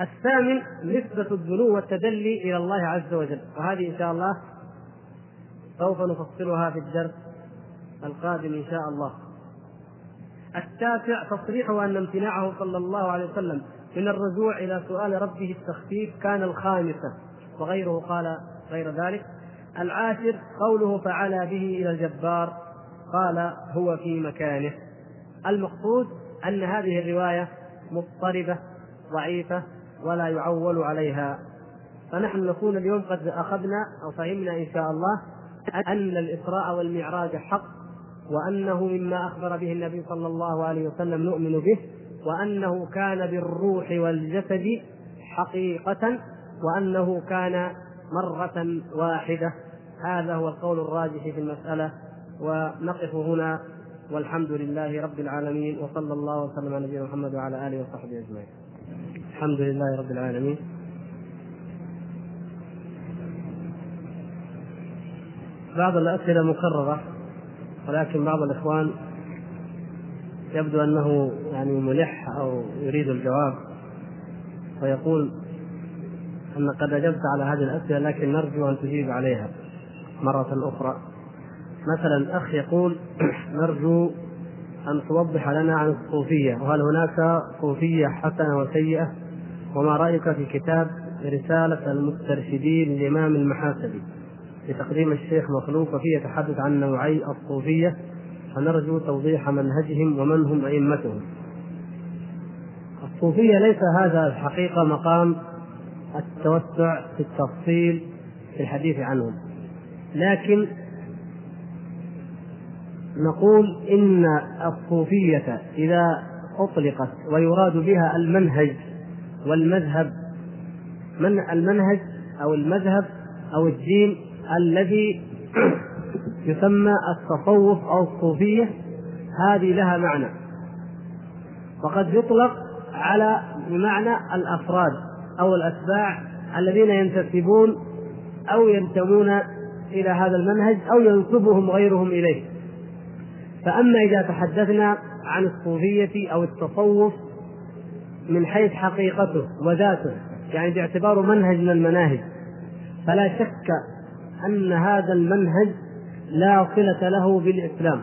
الثامن نسبة الدنو والتدلي إلى الله عز وجل. وهذه إن شاء الله سوف نفصلها في الدرس القادم إن شاء الله. التاسع تصريحه أن امتناعه صلى الله عليه وسلم من الرجوع إلى سؤال ربه التخفيف كان الخامسة وغيره قال غير ذلك. العاشر قوله فعلى به إلى الجبار قال هو في مكانه. المقصود أن هذه الرواية مضطربة ضعيفة ولا يعول عليها. فنحن نكون اليوم قد أخذنا أو فهمنا إن شاء الله أن الإسراء والمعراج حق وأنه مما أخبر به النبي صلى الله عليه وسلم نؤمن به وأنه كان بالروح والجسد حقيقة وأنه كان مرة واحدة. هذا هو القول الراجح في المسألة ونقف هنا. والحمد لله رب العالمين وصلى الله وسلم على نبينا محمد وعلى آله وصحبه أجمعين. الحمد لله رب العالمين. بعض الأسئلة مكررة. ولكن بعض الإخوان يبدو أنه يعني ملح أو يريد الجواب ويقول أن قد أجبت على هذه الأسئلة لكن نرجو أن تجيب عليها مرة أخرى. مثلا أخ يقول نرجو أن توضح لنا عن الصوفية وهل هناك صوفية حسنة وسيئة؟ وما رأيك في كتاب رسالة المسترشدين للإمام المحاسبي؟ لتقديم الشيخ مخلوق وفيه يتحدث عن نوعي الصوفية فنرجو توضيح منهجهم ومن هم أئمتهم. الصوفية ليس هذا الحقيقة مقام التوسع في التفصيل في الحديث عنهم. لكن نقول إن الصوفية إذا أطلقت ويراد بها المنهج والمذهب من المنهج أو المذهب أو الدين الذي يسمى التصوف أو الصوفية هذه لها معنى. وقد يطلق على بمعنى الأفراد أو الأتباع الذين ينتسبون أو ينتمون إلى هذا المنهج أو ينسبهم غيرهم إليه. فأما إذا تحدثنا عن الصوفية أو التصوف من حيث حقيقته وذاته يعني باعتباره منهج من المناهج فلا شك أن هذا المنهج لا صلة له بالإسلام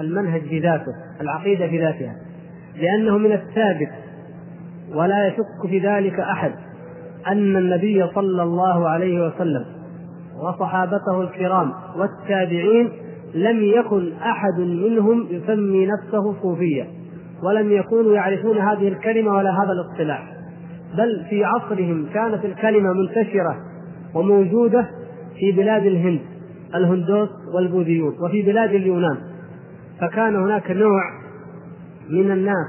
المنهج بذاته العقيدة بذاتها لأنه من الثابت ولا يشك في ذلك أحد أن النبي صلى الله عليه وسلم وصحابته الكرام والتابعين لم يكن أحد منهم يسمي نفسه صوفيا ولم يكونوا يعرفون هذه الكلمة ولا هذا الاصطلاح بل في عصرهم كانت الكلمة منتشرة وموجودة في بلاد الهند الهندوس والبوذيون وفي بلاد اليونان. فكان هناك نوع من الناس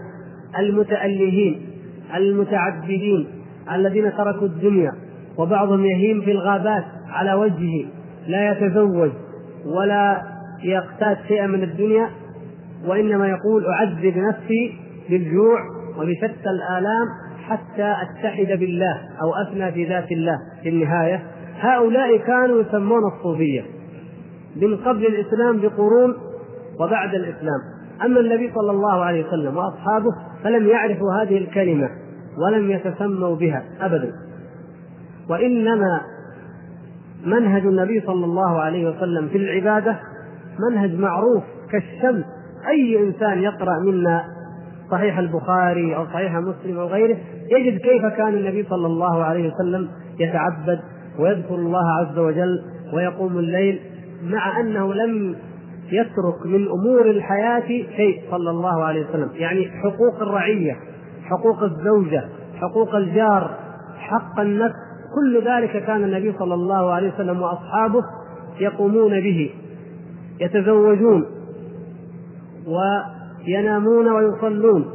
المتألهين المتعبدين الذين تركوا الدنيا وبعضهم يهيم في الغابات على وجهه لا يتزوج ولا يقتات شيئا من الدنيا وإنما يقول أعذب نفسي بالجوع وبشتى الآلام حتى أتحد بالله أو أفنى في ذات الله. في النهاية هؤلاء كانوا يسمون الصوفية من قبل الإسلام بقرون وبعد الإسلام. أما النبي صلى الله عليه وسلم وأصحابه فلم يعرفوا هذه الكلمة ولم يتسموا بها ابدا. وإنما منهج النبي صلى الله عليه وسلم في العبادة منهج معروف كالشمس. أي إنسان يقرأ منا صحيح البخاري أو صحيح مسلم أو غيره يجد كيف كان النبي صلى الله عليه وسلم يتعبد ويذكر الله عز وجل ويقوم الليل مع أنه لم يترك من أمور الحياة شيء صلى الله عليه وسلم. يعني حقوق الرعية حقوق الزوجة حقوق الجار حق النفس كل ذلك كان النبي صلى الله عليه وسلم وأصحابه يقومون به يتزوجون وينامون ويصلون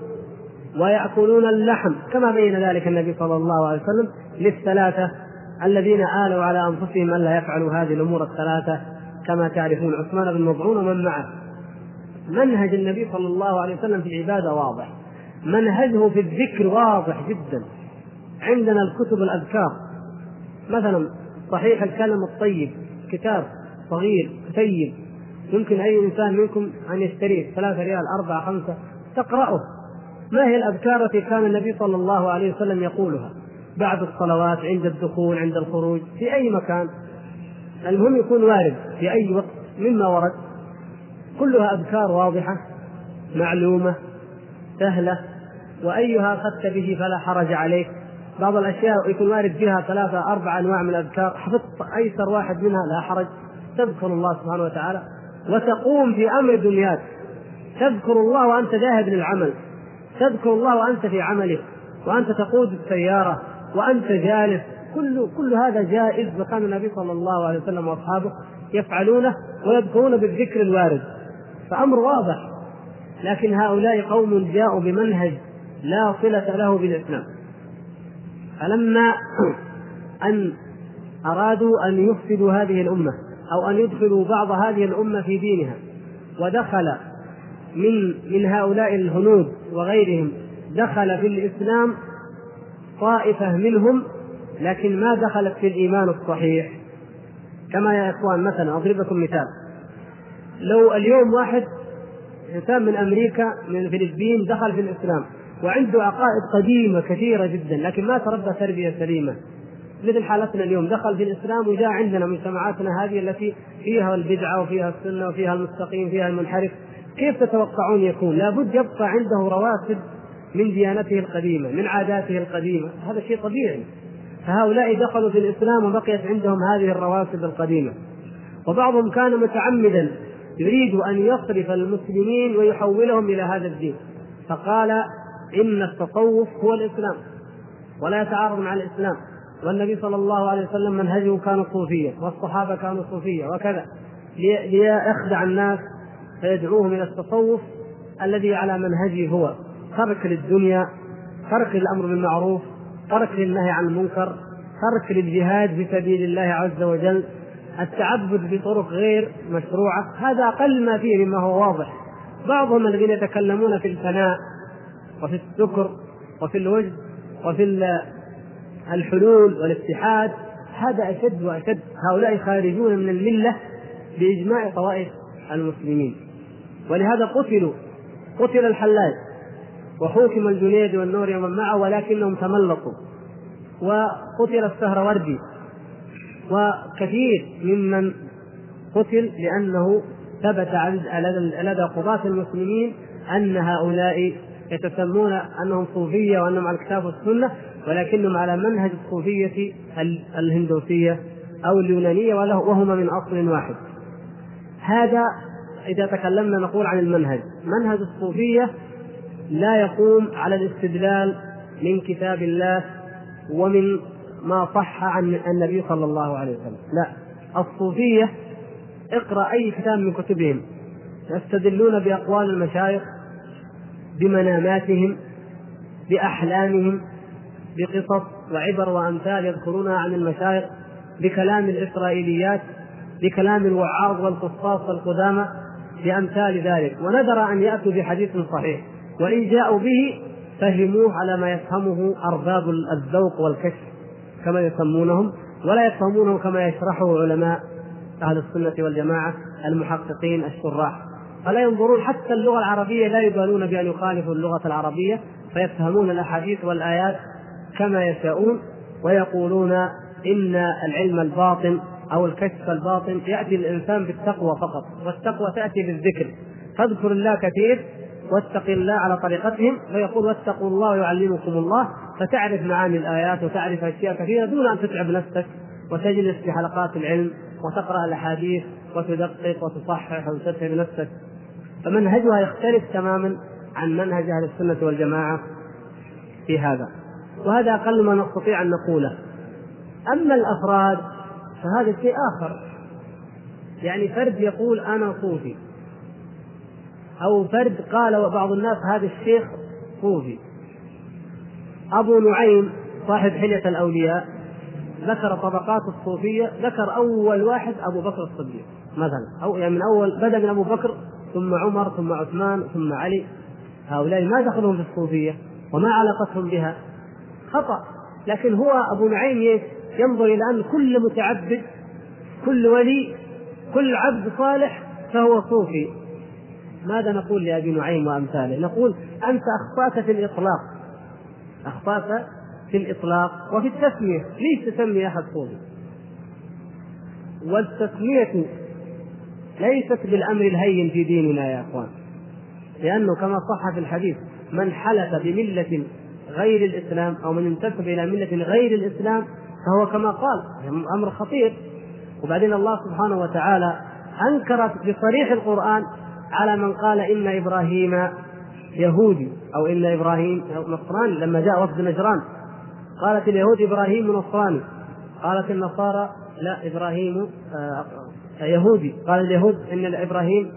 ويأكلون اللحم كما بين ذلك النبي صلى الله عليه وسلم للثلاثة الذين آلوا على أنفسهم ألا يفعلوا هذه الأمور الثلاثة كما تعرفون عثمان بن مظعون ومن معه. منهج النبي صلى الله عليه وسلم في العبادة واضح. منهجه في الذكر واضح جدا. عندنا الكتب الأذكار. مثلا صحيح الكلم الطيب كتاب صغير كتيب. يمكن أي إنسان منكم أن يشتريه ثلاثة ريال أربعة خمسة. تقرأه. ما هي الأذكار التي كان النبي صلى الله عليه وسلم يقولها؟ بعد الصلوات عند الدخول عند الخروج في أي مكان. المهم يكون وارد في أي وقت مما ورد. كلها أذكار واضحة معلومة سهلة وأيها أخذت به فلا حرج عليك. بعض الأشياء يكون وارد فيها ثلاثة أربع أنواع من الأذكار. حفظت أيسر واحد منها لا حرج. تذكر الله سبحانه وتعالى. وتقوم في أمر دنياك. تذكر الله وأنت ذاهب للعمل. تذكر الله وأنت في عملك وأنت تقود السيارة. وأنت جالس كل كل هذا جائز وكان النبي صلى الله عليه وسلم وأصحابه يفعلونه ويذكرون بالذكر الوارد. فأمر واضح. لكن هؤلاء قوم جاءوا بمنهج لا صلة له بالإسلام. فلما أن أرادوا أن يفسدوا هذه الأمة أو أن يدخلوا بعض هذه الأمة في دينها ودخل من من هؤلاء الهنود وغيرهم دخل في الإسلام طائفة منهم لكن ما دخلت في الإيمان الصحيح. كما يا إخوان مثلا أضرب لكم مثال. لو اليوم واحد إنسان من أمريكا من الفلبين دخل في الإسلام وعنده عقائد قديمة كثيرة جدا لكن ما تربى تربية سليمة. مثل حالتنا اليوم دخل في الإسلام وجاء عندنا مجتمعاتنا هذه التي فيها البدعة وفيها السنة وفيها المستقيم فيها المنحرف. كيف تتوقعون يكون؟ لابد يبقى عنده رواسب من ديانته القديمة من عاداته القديمة هذا شيء طبيعي. فهؤلاء دخلوا في الإسلام وبقيت عندهم هذه الرواسب القديمة. وبعضهم كان متعمدا يريد أن يصرف المسلمين ويحولهم إلى هذا الدين. فقال إن التصوف هو الإسلام ولا يتعارض مع الإسلام. والنبي صلى الله عليه وسلم منهجه كان صوفيا والصحابة كانوا صوفية وكذا. ليخدع الناس فيدعوهم إلى التصوف الذي على منهجه هو. ترك للدنيا ترك للأمر بالمعروف ترك للنهي عن المنكر ترك للجهاد في سبيل الله عز وجل. التعبد بطرق غير مشروعة هذا أقل ما فيه مما هو واضح. بعضهم الذين يتكلمون في الفناء وفي السكر وفي الوجد وفي الحلول والاتحاد هذا أشد وأشد. هؤلاء خارجون من الملة بإجماع طوائف المسلمين. ولهذا قتلوا قتل الحلاج وحوكم الجنيد والنوري ومن معه ولكنهم تملقوا وقتل السهروردي وكثير ممن قتل لأنه ثبت لدى قضاة المسلمين أن هؤلاء يتسمون أنهم صوفية وأنهم على الكتاب والسنة ولكنهم على منهج الصوفية الهندوسية أو اليونانية وهما من أصل واحد. هذا إذا تكلمنا نقول عن المنهج. منهج الصوفية لا يقوم على الاستدلال من كتاب الله ومن ما صح عن النبي صلى الله عليه وسلم. لا. الصوفية اقرأ أي كتاب من كتبهم. يستدلون بأقوال المشايخ بمناماتهم بأحلامهم بقصص وعبر وأمثال يذكرونها عن المشايخ بكلام الإسرائيليات بكلام الوعاظ والقصاص القدامى بأمثال ذلك. ونذر أن يأتوا بحديث صحيح. وإن جاءوا به فهموه على ما يفهمه أرباب الذوق والكشف كما يسمونهم ولا يفهمونه كما يشرحه علماء أهل السنة والجماعة المحققين الشراح. فلا ينظرون حتى اللغة العربية لا يبالون بأن يخالفوا اللغة العربية فيفهمون الأحاديث والآيات كما يشاءون ويقولون إن العلم الباطن أو الكشف الباطن يأتي الإنسان بالتقوى فقط والتقوى تأتي بالذكر. فاذكر الله كثير واتق الله على طريقتهم فيقول واتقوا الله ويعلمكم الله فتعرف معاني الآيات وتعرف أشياء كثيرة دون أن تتعب نفسك وتجلس في حلقات العلم وتقرأ الأحاديث وتدقق وتصحح وتتعب نفسك. فمنهجها يختلف تماما عن منهج أهل السنة والجماعة في هذا. وهذا أقل ما نستطيع أن نقوله. أما الأفراد فهذا شيء آخر. يعني فرد يقول أنا صوفي. أو فرد قال بعض الناس هذا الشيخ صوفي أبو نعيم صاحب حلية الأولياء ذكر طبقات الصوفية ذكر أول واحد أبو بكر الصديق مثلا. أو يعني من أول بدأ من أبو بكر ثم عمر ثم عثمان ثم علي. هؤلاء ما دخلهم في الصوفية وما علاقتهم بها. خطأ. لكن هو أبو نعيم ينظر إلى أن كل متعبد كل ولي كل عبد صالح فهو صوفي. ماذا نقول لأبي نعيم وأمثاله؟ نقول أنت أخطأت في الإطلاق. أخطأت في الإطلاق وفي التسمية. ليش تسمي أحد صوفي والتسمية ليست بالأمر الهين في ديننا يا أخوان. لأنه كما صح في الحديث من حلف بملة غير الإسلام أو من انتسب إلى ملة غير الإسلام فهو كما قال أمر خطير. وبعدين الله سبحانه وتعالى أنكر بصريح القرآن على من قال إن إبراهيم يهودي أو إن إبراهيم نصراني لما جاء وفد نجران. قالت اليهود إبراهيم نصراني. قالت النصارى لا إبراهيم آه، يهودي. قال اليهود إن إبراهيم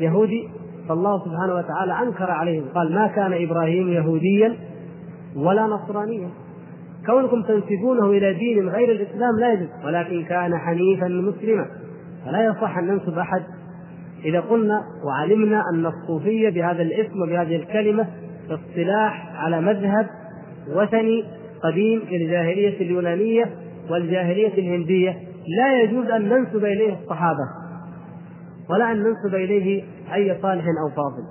يهودي. فالله سبحانه وتعالى أنكر عليهم. قال ما كان إبراهيم يهوديا ولا نصرانيا. كونكم تنسبونه إلى دين غير الإسلام لا يجوز ولكن كان حنيفا مسلما. فلا يصح أن ننسب أحد إذا قلنا وعلمنا أن الصوفية بهذا الاسم وبهذه الكلمة اصطلاح على مذهب وثني قديم للجاهلية اليونانية والجاهلية الهندية لا يجوز أن ننسب إليه الصحابة ولا أن ننسب إليه أي صالح أو فاضل.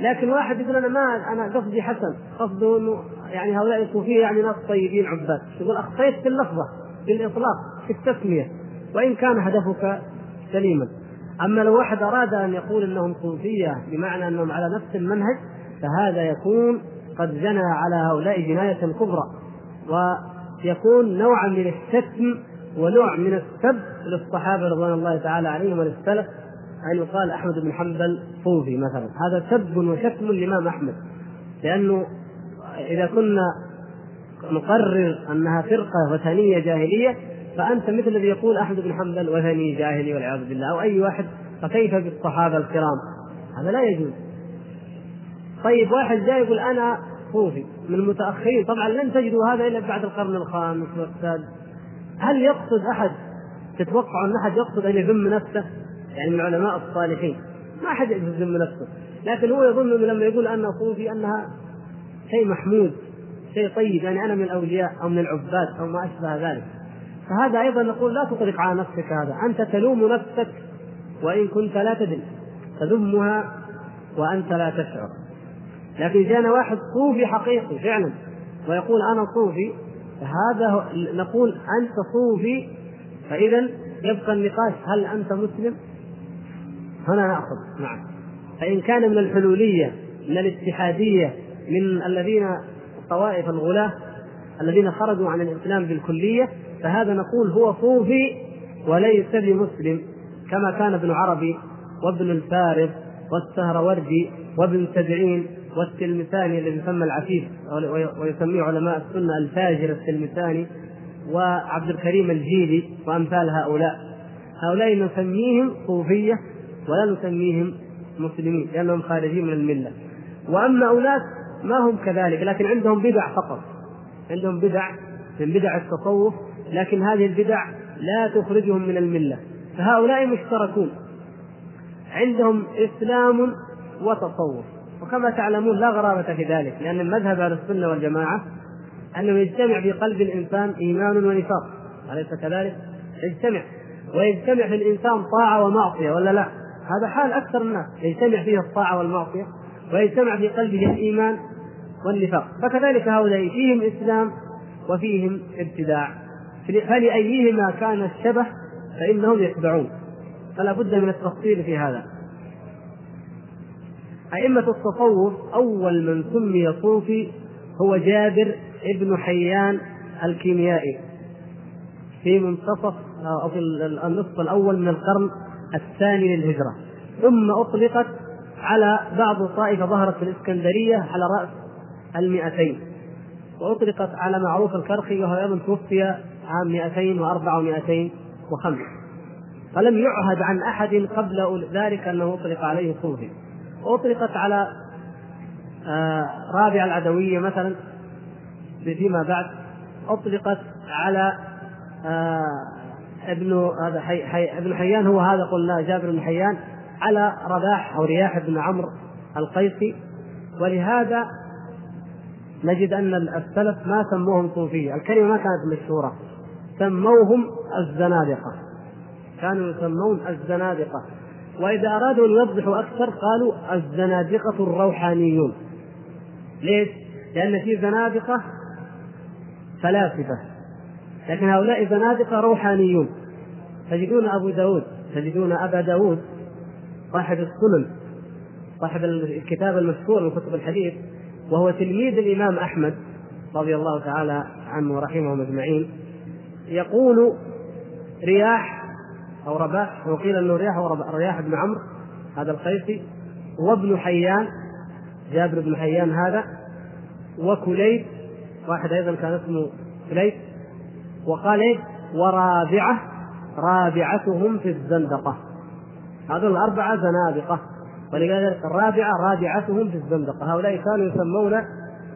لكن واحد يقول أنا ما أنا قصدي حسن قصده أنه يعني هؤلاء الصوفية يعني ناس طيبين عباد. يقول أخطيت في اللفظة في الإطلاق في التسمية وإن كان هدفك سليما. أما لو واحد أراد أن يقول أنهم صوفية بمعنى أنهم على نفس المنهج فهذا يكون قد جنى على هؤلاء جناية كبرى. ويكون نوعا من الشتم ونوع من السب للصحابة رضوان الله تعالى عليهم وللسلف أن يقال أحمد بن حنبل صوفي مثلا. هذا سب وشتم للإمام أحمد. لأنه إذا كنا نقرر أنها فرقة وثنية جاهلية فأنت مثل الذي يقول أحمد بن حنبل وثني جاهلي والعياذ بالله أو أي واحد فكيف بالصحابة الكرام؟ هذا لا يجوز. طيب واحد جاي يقول أنا صوفي من المتأخرين. طبعا لن تجدوا هذا إلا بعد القرن الخامس والسادس. هل يقصد أحد تتوقع أن أحد يقصد أن يذم نفسه؟ يعني من علماء الصالحين. ما أحد يذم نفسه. لكن هو يظن لما يقول أنا صوفي أنها شيء محمود شيء طيب. يعني أنا من الأولياء أو من العباد أو ما أشبه ذلك. فهذا أيضا نقول لا تطلق على نفسك هذا. أنت تلوم نفسك وإن كنت لا تدري. تذمها وأنت لا تشعر. لكن جانا واحد صوفي حقيقي فعلا ويقول أنا صوفي فهذا نقول أنت صوفي فاذا يبقى النقاش هل أنت مسلم؟ هنا نأخذ. نعم. فإن كان من الحلولية من الاتحادية من الذين طوائف الغلاة الذين خرجوا عن الإسلام بالكلية فهذا نقول هو صوفي وليس بمسلم كما كان ابن عربي وابن الفارض والسهروردي وابن سبعين والتلمساني الذي يسمى العفيف ويسميه علماء السنة الفاجر التلمساني وعبد الكريم الجيلي وأمثال هؤلاء. هؤلاء نسميهم صوفية ولا نسميهم مسلمين لأنهم خارجين من الملة. وأما أولاد ما هم كذلك لكن عندهم بدع فقط. عندهم بدع من بدع التصوف لكن هذه البدع لا تخرجهم من الملة. فهؤلاء مشتركون. عندهم إسلام وتصوف وكما تعلمون لا غرابة في ذلك لأن مذهب أهل السنة والجماعة أنه يجتمع في قلب الإنسان إيمان ونفاق. أليس كذلك؟ يجتمع. ويجتمع في الإنسان طاعة ومعصية ولا لا؟ هذا حال أكثر الناس. يجتمع فيه الطاعة والمعصية ويجتمع في قلبه الإيمان والنفاق. فكذلك هؤلاء فيهم إسلام وفيهم ابتداع. فلأيهما كان الشبه فإنهم يتبعون. فلا بد من التفصيل في هذا. أئمة التصوف أول من سمي صوفي هو جابر ابن حيان الكيميائي في منتصف أو في النصف الأول من القرن الثاني للهجرة. ثم أطلقت على بعض طائفة ظهرت في الإسكندرية على رأس المئتين. وأطلقت على معروف الكرخي وهو أيضا توفي عام 204 و205 فلم يعهد عن أحد قبل ذلك أنه أطلق عليه صوفي. وأطلقت على آه رابع العدوية مثلا فيما بعد أطلقت على آه ابن هذا حي حي ابن حيان هو هذا قلنا جابر بن حيان على رباح أو رياح بن عمرو القيسي. ولهذا نجد أن السلف ما سموهم صوفية، الكلمة ما كانت مشهورة. سموهم الزنادقة. كانوا يسمون الزنادقة. وإذا أرادوا أن يوضحوا أكثر قالوا الزنادقة الروحانيون. ليش؟ لأن في زنادقة فلاسفة. لكن هؤلاء زنادقة روحانيون. تجدون أبو داود تجدون أبا داود صاحب السنن صاحب الكتاب المشهور من كتب الحديث وهو تلميذ الإمام أحمد رضي الله تعالى عنه ورحمهم أجمعين. يقول رياح أو رباح وقيل إنه رياح رياح بن عمرو هذا القيسي وابن حيان جابر بن حيان هذا وكليب واحد أيضا كان اسمه كليب وقال إيه؟ ورابعة رابعتهم في الزندقة. هذول الأربعة زنادقة. ولذلك الرابعة رابعتهم في الزندقة. هؤلاء كانوا يسمون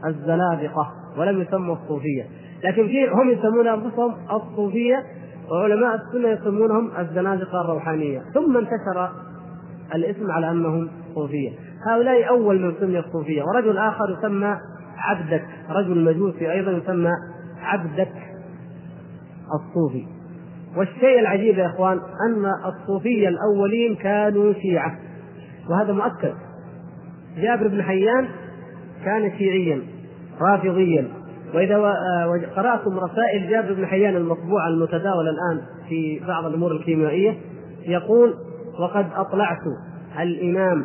الزنادقة ولم يسموا الصوفية. لكن في هم يسمون أنفسهم الصوفية وعلماء السنة يسمونهم الزنادقة الروحانية. ثم انتشر الاسم على أنهم صوفية. هؤلاء أول من سمي الصوفية. ورجل آخر يسمى عبدك. رجل مجوسي أيضا يسمى عبدك الصوفي. والشيء العجيب يا إخوان أن الصوفية الأولين كانوا شيعة. وهذا مؤكد. جابر بن حيان كان شيعيا رافضيا. وإذا آه، قرأتم رسائل جابر بن حيان المطبوعة المتداولة الآن في بعض الأمور الكيميائية يقول وقد أطلعت الإمام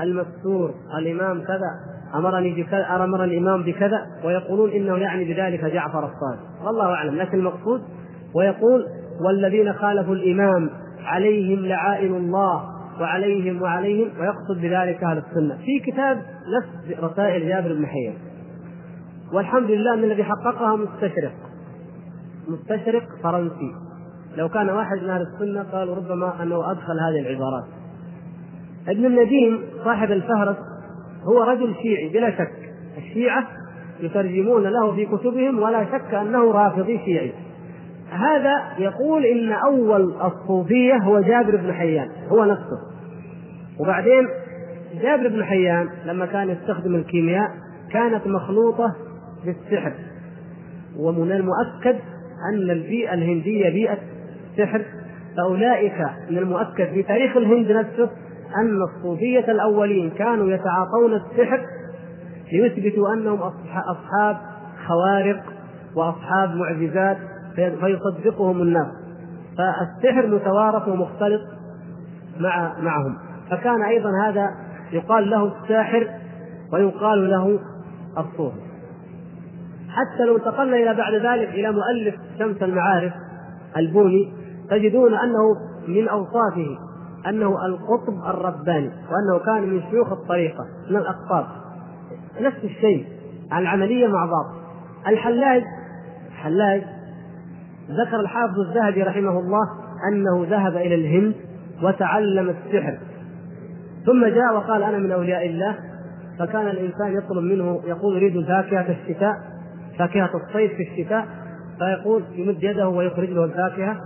المستور الإمام كذا أمرني بكذا أمر الإمام بكذا ويقولون إنه يعني بذلك جعفر الصادق. والله أعلم لكن المقصود ويقول والذين خالفوا الإمام عليهم لعائن الله وعليهم وعليهم. ويقصد بذلك أهل السنة. في كتاب نفس رسائل جابر بن حيان. والحمد لله أن الذي حققها مستشرق. مستشرق فرنسي. لو كان واحد من أهل السنة قالوا ربما أنه أدخل هذه العبارات. ابن النديم صاحب الفهرس هو رجل شيعي بلا شك. الشيعة يترجمون له في كتبهم ولا شك أنه رافضي شيعي. هذا يقول إن أول الصوفية هو جابر بن حيان. هو نفسه. وبعدين جابر بن حيان لما كان يستخدم الكيمياء كانت مخلوطة بالسحر. ومن المؤكد أن البيئة الهندية بيئة سحر. فأولئك من المؤكد في تاريخ الهند نفسه أن الصوفية الأولين كانوا يتعاطون السحر. ليثبتوا أنهم أصحاب خوارق وأصحاب معجزات فيصدقهم الناس. فالسحر متوارث ومختلط مع معهم. فكان أيضا هذا يقال له الساحر ويقال له الصوفي. حتى لو انتقلنا إلى بعد ذلك إلى مؤلف شمس المعارف البوني تجدون أنه من أوصافه أنه القطب الرباني وأنه كان من شيوخ الطريقة من الأقطاب. نفس الشيء العملية مع بعض. الحلاج حلاج ذكر الحافظ الذهبي رحمه الله أنه ذهب إلى الهند وتعلم السحر. ثم جاء وقال أنا من أولياء الله فكان الإنسان يطلب منه يقول يريد فاكهه الشتاء فاكهة الصيف في الشتاء فيقول يمد يده ويخرج له الفاكهة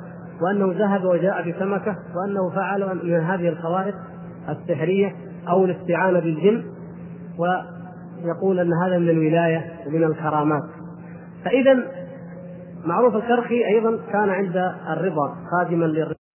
وأنه ذهب وجاء بسمكة وأنه فعل من هذه الخوارق السحرية أو الاستعانة بالجن ويقول أن هذا من الولاية ومن الكرامات فاذا معروف الكرخي أيضا كان عند الرضا خادما للرضا.